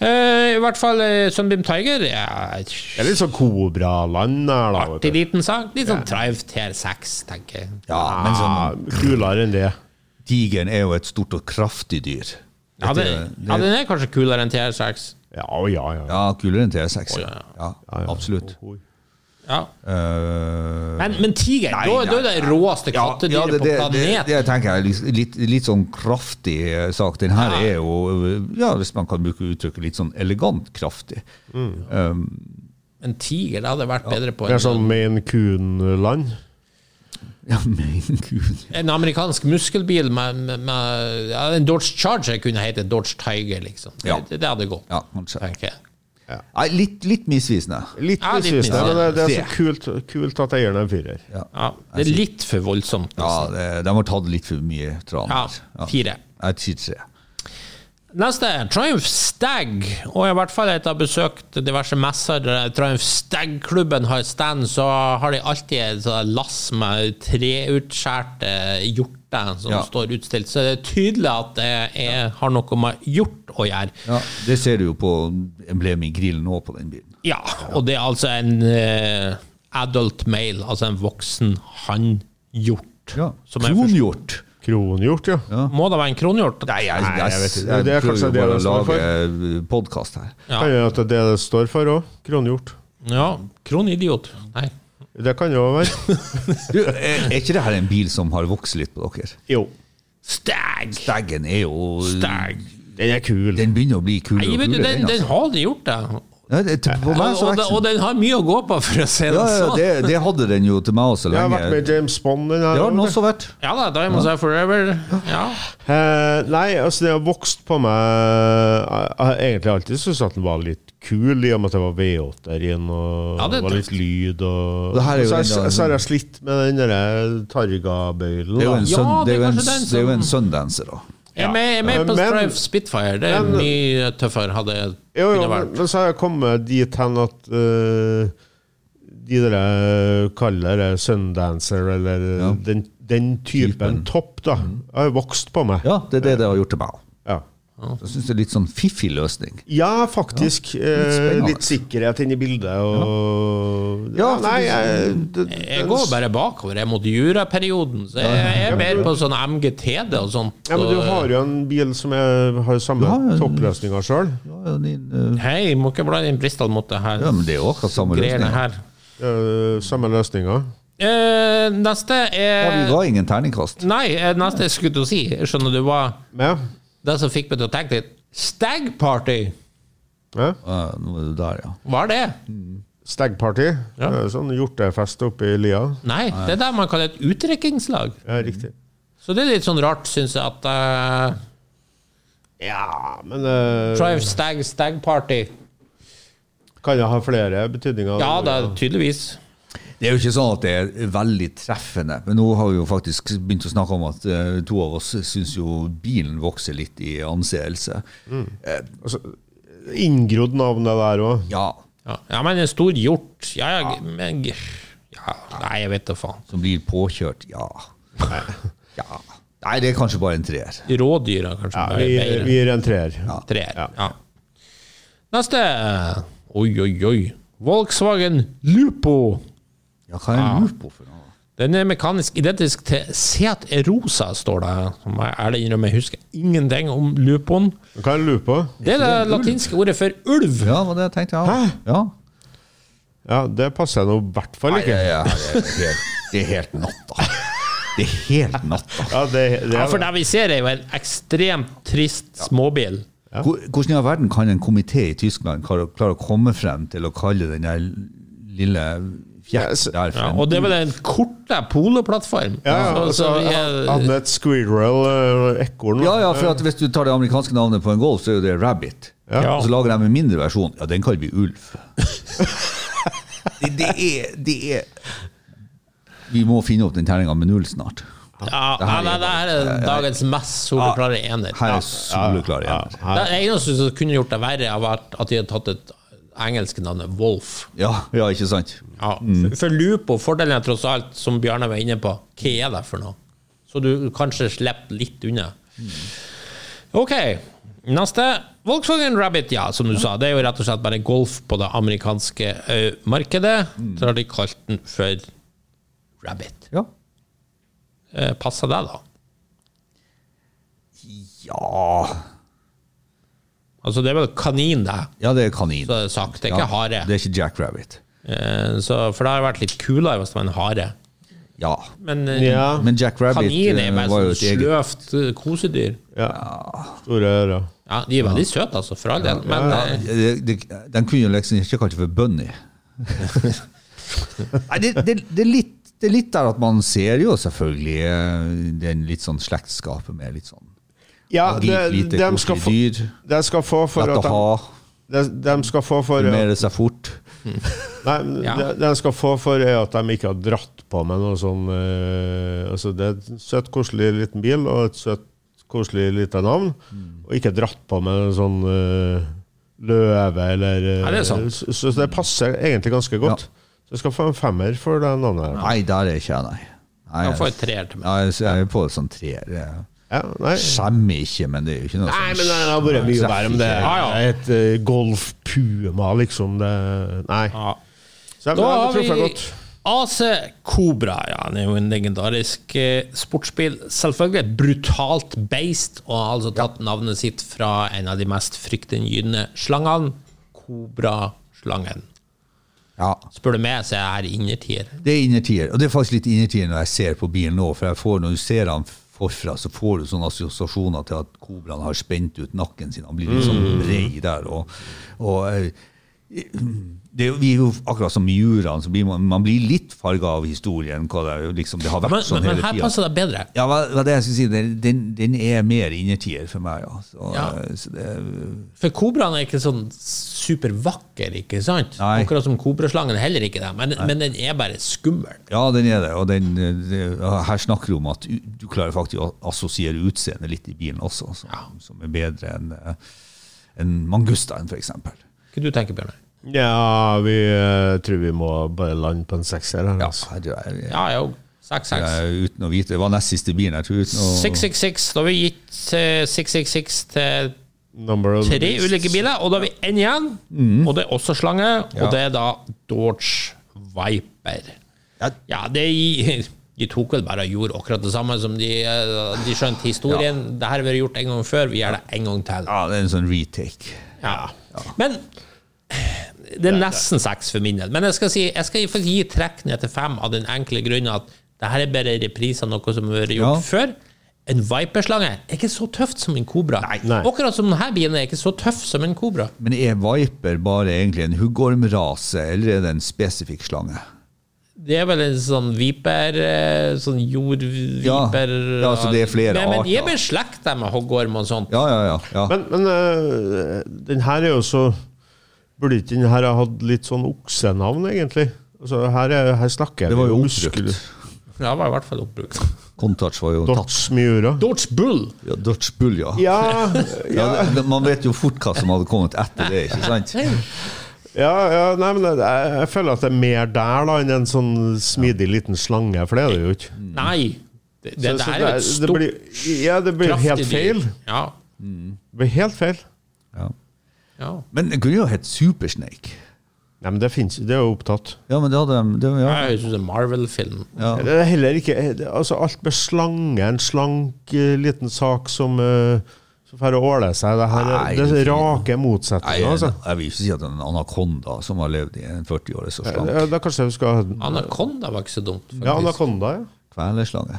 Speaker 4: Eh, I hvert fall uh, Sunbeam Tiger ja,
Speaker 5: Det er litt sånn Kobraland her, da.
Speaker 4: Artig liten sak. Litt sånn Triumph TR6, tenker jeg.
Speaker 6: ja men sånn,
Speaker 5: kulere enn det.
Speaker 6: tigeren er jo et stort og kraftig dyr.
Speaker 4: Ja, det, ja, den er kanskje kulere enn TR6.
Speaker 5: Ja, ja, ja.
Speaker 6: Ja, kulere enn T6.
Speaker 4: Å, ja.
Speaker 6: ja,
Speaker 5: Ja, ja.
Speaker 6: absolutt.
Speaker 4: Ja.
Speaker 6: Uh,
Speaker 4: Men, men tiger,
Speaker 6: Nei,
Speaker 4: da, da er det
Speaker 6: nei,
Speaker 4: råeste
Speaker 6: ja,
Speaker 4: kattedyret
Speaker 6: ja, det,
Speaker 4: på
Speaker 6: det, det, det tenker jeg er litt, litt sånn kraftig eh, sak. Den her
Speaker 4: Ja.
Speaker 6: er jo, ja, hvis man kan bruke uttrykket, litt sånn elegant kraftig. Um,
Speaker 4: En tiger det hadde vært bedre på
Speaker 5: Det er sånn Maine Coon-land.
Speaker 6: ja, men gud.
Speaker 4: en amerikansk muskelbil med, med, med ja, En Dodge Charger kunne hete Dodge Tiger, liksom. Det,
Speaker 6: Ja.
Speaker 4: det, det hadde gått,
Speaker 6: Ja,
Speaker 4: tenker jeg.
Speaker 6: Nei, litt, litt misvisende.
Speaker 5: Litt
Speaker 4: Ja, litt
Speaker 5: misvisende, men det, det er så kult, kult at eieren er en fyrer.
Speaker 6: Ja,
Speaker 4: Ja, det er litt for voldsomt.
Speaker 6: ja det, de har tatt litt for mye tran.
Speaker 4: Ja, fire.
Speaker 6: Jeg sier tre.
Speaker 4: Neste, Triumph Stag. Og i hvert fall etter å ha besøkt diverse messer der Triumph Stag-klubben har stand, så har de alltid et lass med treutskjærte hjorter som
Speaker 6: Ja.
Speaker 4: står utstilt. Så det er tydelig at det er, har noe med hjort å gjøre.
Speaker 6: Ja, det ser du jo på emblemet i grillen nå på den bilen.
Speaker 4: Ja, og det er altså en uh, adult male, altså en voksen hannhjort.
Speaker 6: Ja.
Speaker 4: Som
Speaker 6: Kronhjort.
Speaker 5: Kronhjort, ja.
Speaker 4: Må det være en kronhjort?
Speaker 6: Nei, jeg, jeg,
Speaker 5: jeg vet
Speaker 6: jeg,
Speaker 5: ikke. Det er kanskje det det
Speaker 6: å
Speaker 5: står
Speaker 6: lage podkast her.
Speaker 4: Ja.
Speaker 5: Kan jo at det er det det står for òg. Kronhjort.
Speaker 4: ja. Kronidiot. Nei.
Speaker 5: Det kan jo være.
Speaker 6: Du, er, er ikke det her en bil som har vokst litt på dere?
Speaker 5: Jo.
Speaker 4: Stag!
Speaker 6: Staggen er jo
Speaker 4: Stag.
Speaker 5: Den er kul.
Speaker 6: Den begynner å bli kulere
Speaker 4: Nei,
Speaker 6: og
Speaker 4: vet du, den, den
Speaker 6: altså.
Speaker 4: har aldri gjort det.
Speaker 6: Ja, det, på meg så
Speaker 4: Og, og, og
Speaker 6: den.
Speaker 4: har mye å gå på, for å si det
Speaker 6: Ja, ja,
Speaker 4: sånn.
Speaker 6: det, det hadde den jo til meg også lenge.
Speaker 5: Jeg har vært med James Bond. Den
Speaker 6: har den også vært.
Speaker 4: Ja da, Diamonds Are Forever. Ja.
Speaker 5: Uh, nei, altså det har vokst på meg Jeg har egentlig alltid syntes at den var litt kul, i og med at det var V8-er i og
Speaker 4: Ja, det
Speaker 5: var litt lyd og
Speaker 6: jo
Speaker 5: så, har, så har jeg slitt med den der Targa-bøylen.
Speaker 6: Det er jo en,
Speaker 5: da.
Speaker 4: Ja, det
Speaker 6: er jo en,
Speaker 4: kanskje
Speaker 6: det er jo en sundancer, da.
Speaker 4: Jeg med, jeg er med på
Speaker 5: Men-
Speaker 4: Strive Spitfire. Det er
Speaker 5: men-
Speaker 4: mye tøffere, hadde det
Speaker 5: Jo, jo, men,
Speaker 4: vært.
Speaker 5: men så har jeg kommet dit hen at uh, de der eh, kaller det Sundancer, eller
Speaker 6: Ja.
Speaker 5: den, den typen
Speaker 6: Typen.
Speaker 5: topp, da, har jo vokst på meg.
Speaker 6: Ja, det er det det har gjort til meg.
Speaker 5: Ja.
Speaker 6: Jeg syns det er litt sånn fiffig løsning.
Speaker 5: Ja, faktisk.
Speaker 6: litt
Speaker 5: eh, litt sikkerhet inni bildet og
Speaker 6: Ja,
Speaker 5: ja, Nei, jeg, det,
Speaker 4: Jeg går bare bakover. Jeg er mot juraperioden, så jeg jeg er mer på sånn MGTD og sånt.
Speaker 5: ja, men Du har jo en bil som er, har samme
Speaker 6: Ja, ja.
Speaker 5: toppløsninger sjøl.
Speaker 6: Ja, uh, eh,
Speaker 4: Hei, må ikke blande inn Bristol mot det her.
Speaker 6: ja, men det er akkurat samme
Speaker 4: løsninga.
Speaker 6: løsning.
Speaker 5: samme løsninger.
Speaker 4: Eh, neste
Speaker 6: Ja, vi
Speaker 4: er
Speaker 6: ga ingen terningkast.
Speaker 4: Nei, eh, neste jeg skulle til å si, skjønner du hva
Speaker 5: Ja.
Speaker 4: Det som fikk meg til å tenke litt Stag Party,
Speaker 5: ja.
Speaker 6: Ja, nå er du der, ja.
Speaker 4: hva er det?
Speaker 5: Stagparty. Det er Sånn hjortefest oppe i lia.
Speaker 4: Nei, det er det man kaller et utdrikkingslag.
Speaker 5: Ja, riktig.
Speaker 4: Så det er litt sånn rart, syns jeg, at uh,
Speaker 5: Ja, men uh,
Speaker 4: Drive Stag Stag Party
Speaker 5: kan det ha flere betydninger?
Speaker 4: Ja, det er tydeligvis.
Speaker 6: Det er jo ikke sånn at det er veldig treffende, men nå har vi jo faktisk begynt å snakke om at uh, to av oss syns jo bilen vokser litt i anseelse.
Speaker 5: Altså, inngrodd navn det der òg.
Speaker 6: Ja,
Speaker 4: Ja, ja men en stor hjort Ja, ja, men ja, Nei, jeg vet da faen.
Speaker 6: som blir påkjørt, ja. ja. Nei, det er kanskje bare en treer.
Speaker 4: Rådyr er kanskje
Speaker 5: Ja, vi,
Speaker 4: bedre.
Speaker 5: vi gir en treer.
Speaker 4: Treer.
Speaker 5: Ja.
Speaker 4: Ja. Neste. Oi, oi, oi. Volkswagen Lupo.
Speaker 6: Ja, hva er lurt på for noe?
Speaker 4: Den er mekanisk identisk til Seat Erosa, står det. Som jeg ærlig innrømmer, jeg husker ingenting om Lupoen.
Speaker 5: Hva er lupo?
Speaker 4: Det er det latinske ordet for ulv.
Speaker 6: Ja, var det jeg tenkte, ja. ja.
Speaker 5: Ja, det passer nå i hvert fall
Speaker 6: Nei,
Speaker 5: ikke.
Speaker 6: ja, ja, det, er helt, det er helt natta. Det er helt natta.
Speaker 5: Ja, det, det
Speaker 4: Ja, for det vi ser, er jo en ekstremt trist småbil.
Speaker 6: Hvor- Hvordan i all verden kan en komité i Tyskland klare, klare å komme frem til å kalle den der lille fjert
Speaker 4: Ja, og det var den korte poloplattform.
Speaker 5: Ja, ja, altså, hadde et squirrel, eh, ekorn.
Speaker 6: Ja, ja, for at hvis du tar det amerikanske navnet på en Golf, så er jo det Rabbit.
Speaker 4: Ja.
Speaker 6: Og så lager de en mindre versjon. Ja, den kaller vi Ulv. det, det, er, det er Vi må finne opp den terninga med null snart.
Speaker 4: Ja,
Speaker 6: Det her er
Speaker 4: det, her er dagens mest soleklare ener.
Speaker 6: Her er soleklare
Speaker 5: Ja,
Speaker 6: ja,
Speaker 5: ja.
Speaker 4: Det eneste som kunne gjort det verre, vært at de hadde tatt et engelske navnet Wolf.
Speaker 6: Ja, ja, ikke sant?
Speaker 4: Ja, for, for Lupo, fordelen er tross alt, som Bjarne var inne på, hva er det for noe? Så du kanskje slipper litt unna. Ok, neste. Volkswagen Rabbit, ja, som du sa. Det er jo rett og slett bare Golf på det amerikanske markedet. markedet. Så har de kalt den for Rabbit.
Speaker 6: Ja.
Speaker 4: Eh, passer det, da?
Speaker 6: Ja
Speaker 4: Altså, det er vel kanin, det,
Speaker 6: Ja, det er kanin.
Speaker 4: så er det sagt. Det er
Speaker 6: Ja,
Speaker 4: ikke hare.
Speaker 6: Det er ikke Jack Rabbit.
Speaker 4: Eh, så, for det har vært litt kulere hvis det var en hare.
Speaker 6: Ja.
Speaker 4: Men eh,
Speaker 5: Ja,
Speaker 6: Men Jack Rabbit
Speaker 4: kanin er
Speaker 6: eh,
Speaker 4: bare
Speaker 6: var jo
Speaker 4: sånn
Speaker 6: et eget
Speaker 4: sløvt eh, kosedyr.
Speaker 5: ja. Store ører.
Speaker 4: Ja, de er veldig søte, altså, for all del. Men eh,
Speaker 6: det, de, Den kunne jo liksom ikke kalt det for Bunny. Nei, det, det, det, er litt, det er litt der at man ser jo selvfølgelig eh, den litt sånn slektskapet med litt sånn
Speaker 5: Ja,
Speaker 6: lite
Speaker 5: de, skal få,
Speaker 6: dyr.
Speaker 5: de skal få for
Speaker 6: Lett å
Speaker 5: de,
Speaker 6: ha,
Speaker 5: de, de skal få for
Speaker 6: formere seg fort.
Speaker 5: Nei,
Speaker 4: Ja.
Speaker 5: de, de skal få for at de ikke har dratt på med noe sånn uh, Altså, det er en søt, koselig liten bil og et søtt, koselig lite navn, og ikke dratt på med en sånn uh, løve eller eh,
Speaker 4: Nei, det er.
Speaker 5: Så, så det passer egentlig ganske godt. Så jeg skal få en femmer for det navnet. her.
Speaker 6: Nei, der er ikke jeg, nei. nei
Speaker 4: han får et treer til meg.
Speaker 6: ja, jeg, jeg er på et sånt treer.
Speaker 5: Ja.
Speaker 6: Skjemmer ikke, men det er jo ikke noe
Speaker 5: Nei,
Speaker 6: sånn
Speaker 5: men det har vært mye verre om det
Speaker 6: ikke.
Speaker 4: Ja, ja.
Speaker 5: er et uh, Golf Puma, liksom. Det, nei.
Speaker 4: Ja.
Speaker 5: Så
Speaker 4: Da har vi
Speaker 5: godt.
Speaker 4: AC Cobra. Ja, det er jo en legendarisk eh, sportsbil. Selvfølgelig et brutalt beist, og har altså tatt navnet sitt fra en av de mest fryktinngytende slangene. Cobra-slangen.
Speaker 6: Ja.
Speaker 4: Spør du meg, så er jeg innertier.
Speaker 6: Det er innertier. Og det er faktisk litt innertier når jeg ser på bilen nå. For jeg får, når du ser han forfra, så får du sånne assosiasjoner til at kobraen har spent ut nakken sin. Han blir litt sånn brei der. Og, og det, vi er jo akkurat som jurene, så blir man, man blir litt farga av historien. Det, liksom, det har vært
Speaker 4: Men,
Speaker 6: sånn
Speaker 4: men, men her passer det bedre.
Speaker 6: Ja, hva, hva det jeg skulle si, den, den, den er mer innertier for meg, ja. Så,
Speaker 4: Ja.
Speaker 6: eh, så det,
Speaker 4: For kobraen er ikke sånn supervakker, ikke sant?
Speaker 6: Nei.
Speaker 4: Akkurat som kobraslangen er heller ikke det, men, men den er bare skummel.
Speaker 6: ja, den er det. Og den, her snakker du om at du, klarer faktisk å assosiere utseendet litt i bilen også, som, som er bedre enn en enn Mangustaen, f.eks.
Speaker 4: Hva du tenker Bjørnar?
Speaker 5: Ja, vi uh, tror vi må bare lande på en sekser. her,
Speaker 6: Ja,
Speaker 5: altså.
Speaker 6: jeg, jeg,
Speaker 4: Ja, jo. 6-6.
Speaker 6: uten å vite. Det var nest siste bilen. Jeg tror uten å
Speaker 4: 666. Da har vi gitt eh, 666 til
Speaker 5: Number of
Speaker 4: tre ulike biler, og da har vi én igjen. Og det er også slange,
Speaker 6: Ja.
Speaker 4: og det er da Dodge Viper.
Speaker 6: Ja.
Speaker 4: Ja, det er, de tok vel bare og gjorde akkurat det samme som de, eh, de skjønte historien. Det her har vært gjort en gang før, vi gjør det en gang til.
Speaker 6: Ja, det er en sånn retake.
Speaker 4: Ja. Men det er nesten seks for min del. Men jeg skal, si, jeg skal gi trekk ned til fem av den enkle grunnen at det her er bare reprise av noe som har vært gjort
Speaker 6: Ja.
Speaker 4: før. en viperslange er ikke så tøft som en kobra.
Speaker 5: Nei.
Speaker 4: Akkurat som denne bilen er ikke så tøff som en kobra.
Speaker 6: Men er Viper bare egentlig en huggormrase, eller er det en spesifikk slange?
Speaker 4: Det er vel en sånn viper eh, Sånn jordviper
Speaker 6: Ja, ja, så det er flere
Speaker 4: arter. men de er beslekta med hoggorm og sånt.
Speaker 6: Ja, ja, ja. ja.
Speaker 5: Men, men uh, den her er jo så Burde ikke den her ha hatt litt sånn oksenavn, egentlig? Altså, her, er, her snakker
Speaker 6: det var jo oppbrukt.
Speaker 4: Ja, var i hvert fall oppbrukt.
Speaker 6: Contouch var jo tatt.
Speaker 5: Dodge Miura.
Speaker 4: Dodge Bull!
Speaker 6: Ja, Dutch Bull, ja.
Speaker 5: Ja,
Speaker 6: Ja, ja, det, man vet jo fort hva som hadde kommet etter det, ikke sant?
Speaker 5: ja, ja nei, men jeg, jeg føler at det er mer der da enn en sånn smidig liten slange, for det er det jo ikke.
Speaker 4: Nei. Det, det,
Speaker 5: Så-
Speaker 4: det er jo et stort,
Speaker 5: blir, Ja, det blir helt feil.
Speaker 4: Ja.
Speaker 5: Det blir helt feil.
Speaker 6: Ja.
Speaker 4: Ja.
Speaker 6: Men det kunne jo hett Supersnake.
Speaker 5: Nei, men det finnes Det er jo opptatt.
Speaker 6: Ja, men det hadde de det, ja.
Speaker 4: Jeg synes det er Marvel-film.
Speaker 6: Ja.
Speaker 5: Det er heller ikke Altså, alt med slange, en slank eh, liten sak som uh, som får åle seg. Det, her,
Speaker 6: Nei,
Speaker 5: er- det
Speaker 6: det
Speaker 5: er
Speaker 6: er
Speaker 5: rake
Speaker 6: Nei,
Speaker 5: motsetninger,
Speaker 6: jeg,
Speaker 5: altså.
Speaker 6: jeg vil ikke si at en anakonda som har levd i en 40 år, er så slank.
Speaker 5: Ja, Da kanskje vi skal Anakonda
Speaker 4: Anaconda var ikke så dumt. Faktisk.
Speaker 5: Ja, anakonda, ja.
Speaker 6: Kvelerslange.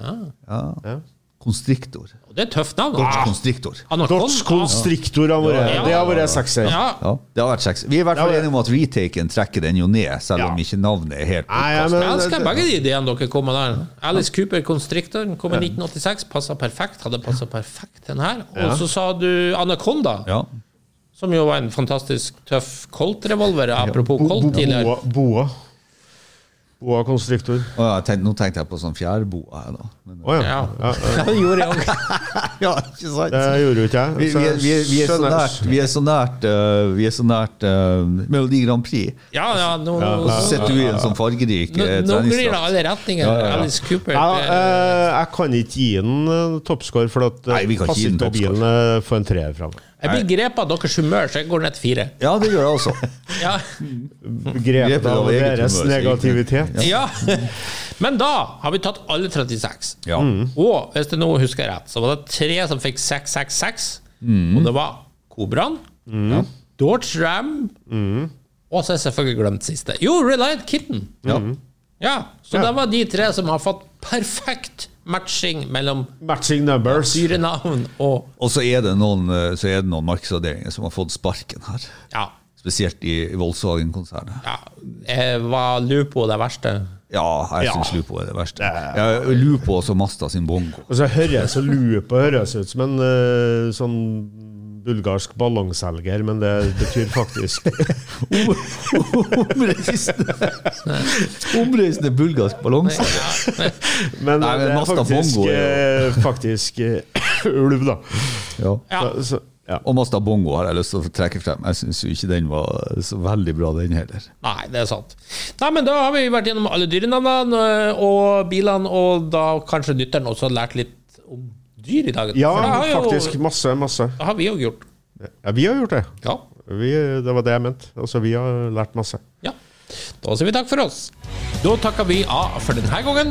Speaker 6: Ja.
Speaker 5: Ja.
Speaker 6: Konstriktor.
Speaker 4: Det er et tøft navn.
Speaker 6: Dodge Constrictor.
Speaker 5: Dodge Constrictor har vært
Speaker 4: Ja.
Speaker 5: Det har vært sekser.
Speaker 4: Ja.
Speaker 6: Ja, det har vært seks. Vi er i hvert fall enige om at retaken trekker den jo ned, selv om ikke navnet er helt
Speaker 5: Nei, ja, men-
Speaker 4: Jeg elsker begge de ideene dere kom med der. Alice Cooper Constrictor kom i 1986, passa perfekt. Hadde passa perfekt den her. Og så sa du Anaconda,
Speaker 6: Ja.
Speaker 4: som jo var en fantastisk tøff Colt-revolver. Apropos Colt tidligere.
Speaker 5: Boa. Boa, Boa
Speaker 6: konstriktor. Oh, tenkte, nå tenkte jeg på sånn fjærboa. da. Men,
Speaker 5: Å ja.
Speaker 4: Ja.
Speaker 5: ja. ja.
Speaker 4: det gjorde jeg òg.
Speaker 6: ja, ikke sant?
Speaker 5: Det gjorde jo ikke jeg.
Speaker 6: Vi,
Speaker 5: så
Speaker 6: vi, vi, er- vi er så nært, vi er så nært, uh, vi er så nært uh, Melodi Grand Prix.
Speaker 4: Ja, ja, nå,
Speaker 6: så sitter du i en sånn fargerik
Speaker 4: nå,
Speaker 6: eh,
Speaker 4: nå glir det alle retninger.
Speaker 6: Ja, ja, ja.
Speaker 4: Alice Cooper.
Speaker 5: Ja, jeg kan ikke gi den toppscore, for at
Speaker 6: Nei, vi kan ikke
Speaker 5: passer
Speaker 6: gi
Speaker 5: ikke bilen for en treer fra meg.
Speaker 4: jeg blir grepet av deres humør, så jeg går ned til fire.
Speaker 6: Ja, det gjør jeg også.
Speaker 4: Ja.
Speaker 5: Grepet av deres negativitet.
Speaker 4: Ja. Men da har vi tatt alle 36.
Speaker 6: Ja.
Speaker 4: Og hvis du nå husker jeg rett, så var det tre som fikk 666.
Speaker 6: Mm.
Speaker 4: Og det var Kobraen, Dodge Ram og så har jeg selvfølgelig glemt siste. Jo, Reliant Kitten.
Speaker 6: Ja.
Speaker 4: Ja, Så
Speaker 5: Ja.
Speaker 4: det var de tre som har fått perfekt matching mellom
Speaker 5: Matching numbers.
Speaker 4: dyrenavn og
Speaker 6: Og så er det noen, øh, så er det noen markedsavdelinger som har fått sparken her.
Speaker 4: Ja.
Speaker 6: Spesielt i Volkswagen-konsernet.
Speaker 4: ja eh, var Lupo det verste?
Speaker 6: Ja, jeg
Speaker 5: Ja.
Speaker 6: syns Lupo er det verste. Ja, Lupo også Masta sin bongo.
Speaker 5: Og så høres så Lupo høres ut som en uh, sånn bulgarsk ballongselger, men det betyr faktisk
Speaker 6: Omreisende bulgarsk ballongselger.
Speaker 5: Men
Speaker 6: Nei, men
Speaker 5: det er faktisk,
Speaker 6: Bongo er
Speaker 5: eh, faktisk uh, ulv, da.
Speaker 6: Ja.
Speaker 4: Ja.
Speaker 5: Så, så, ja.
Speaker 6: Og Masta Bongo har jeg lyst til å trekke frem. Jeg syns ikke den var så veldig bra, den heller.
Speaker 4: Nei, det er sant. Nei, men Da har vi vært gjennom alle dyrenavnene øh, og bilene, og da kanskje lytteren også har lært litt om dyr i dag.
Speaker 5: ja,
Speaker 4: da det har jo-
Speaker 5: faktisk. Masse, masse.
Speaker 4: Det har vi òg gjort.
Speaker 5: Ja, vi har gjort det.
Speaker 4: Ja.
Speaker 5: Vi, det var det jeg mente. Altså, vi har lært masse.
Speaker 4: ja. Da sier vi takk for oss. Da takker vi A for denne gangen.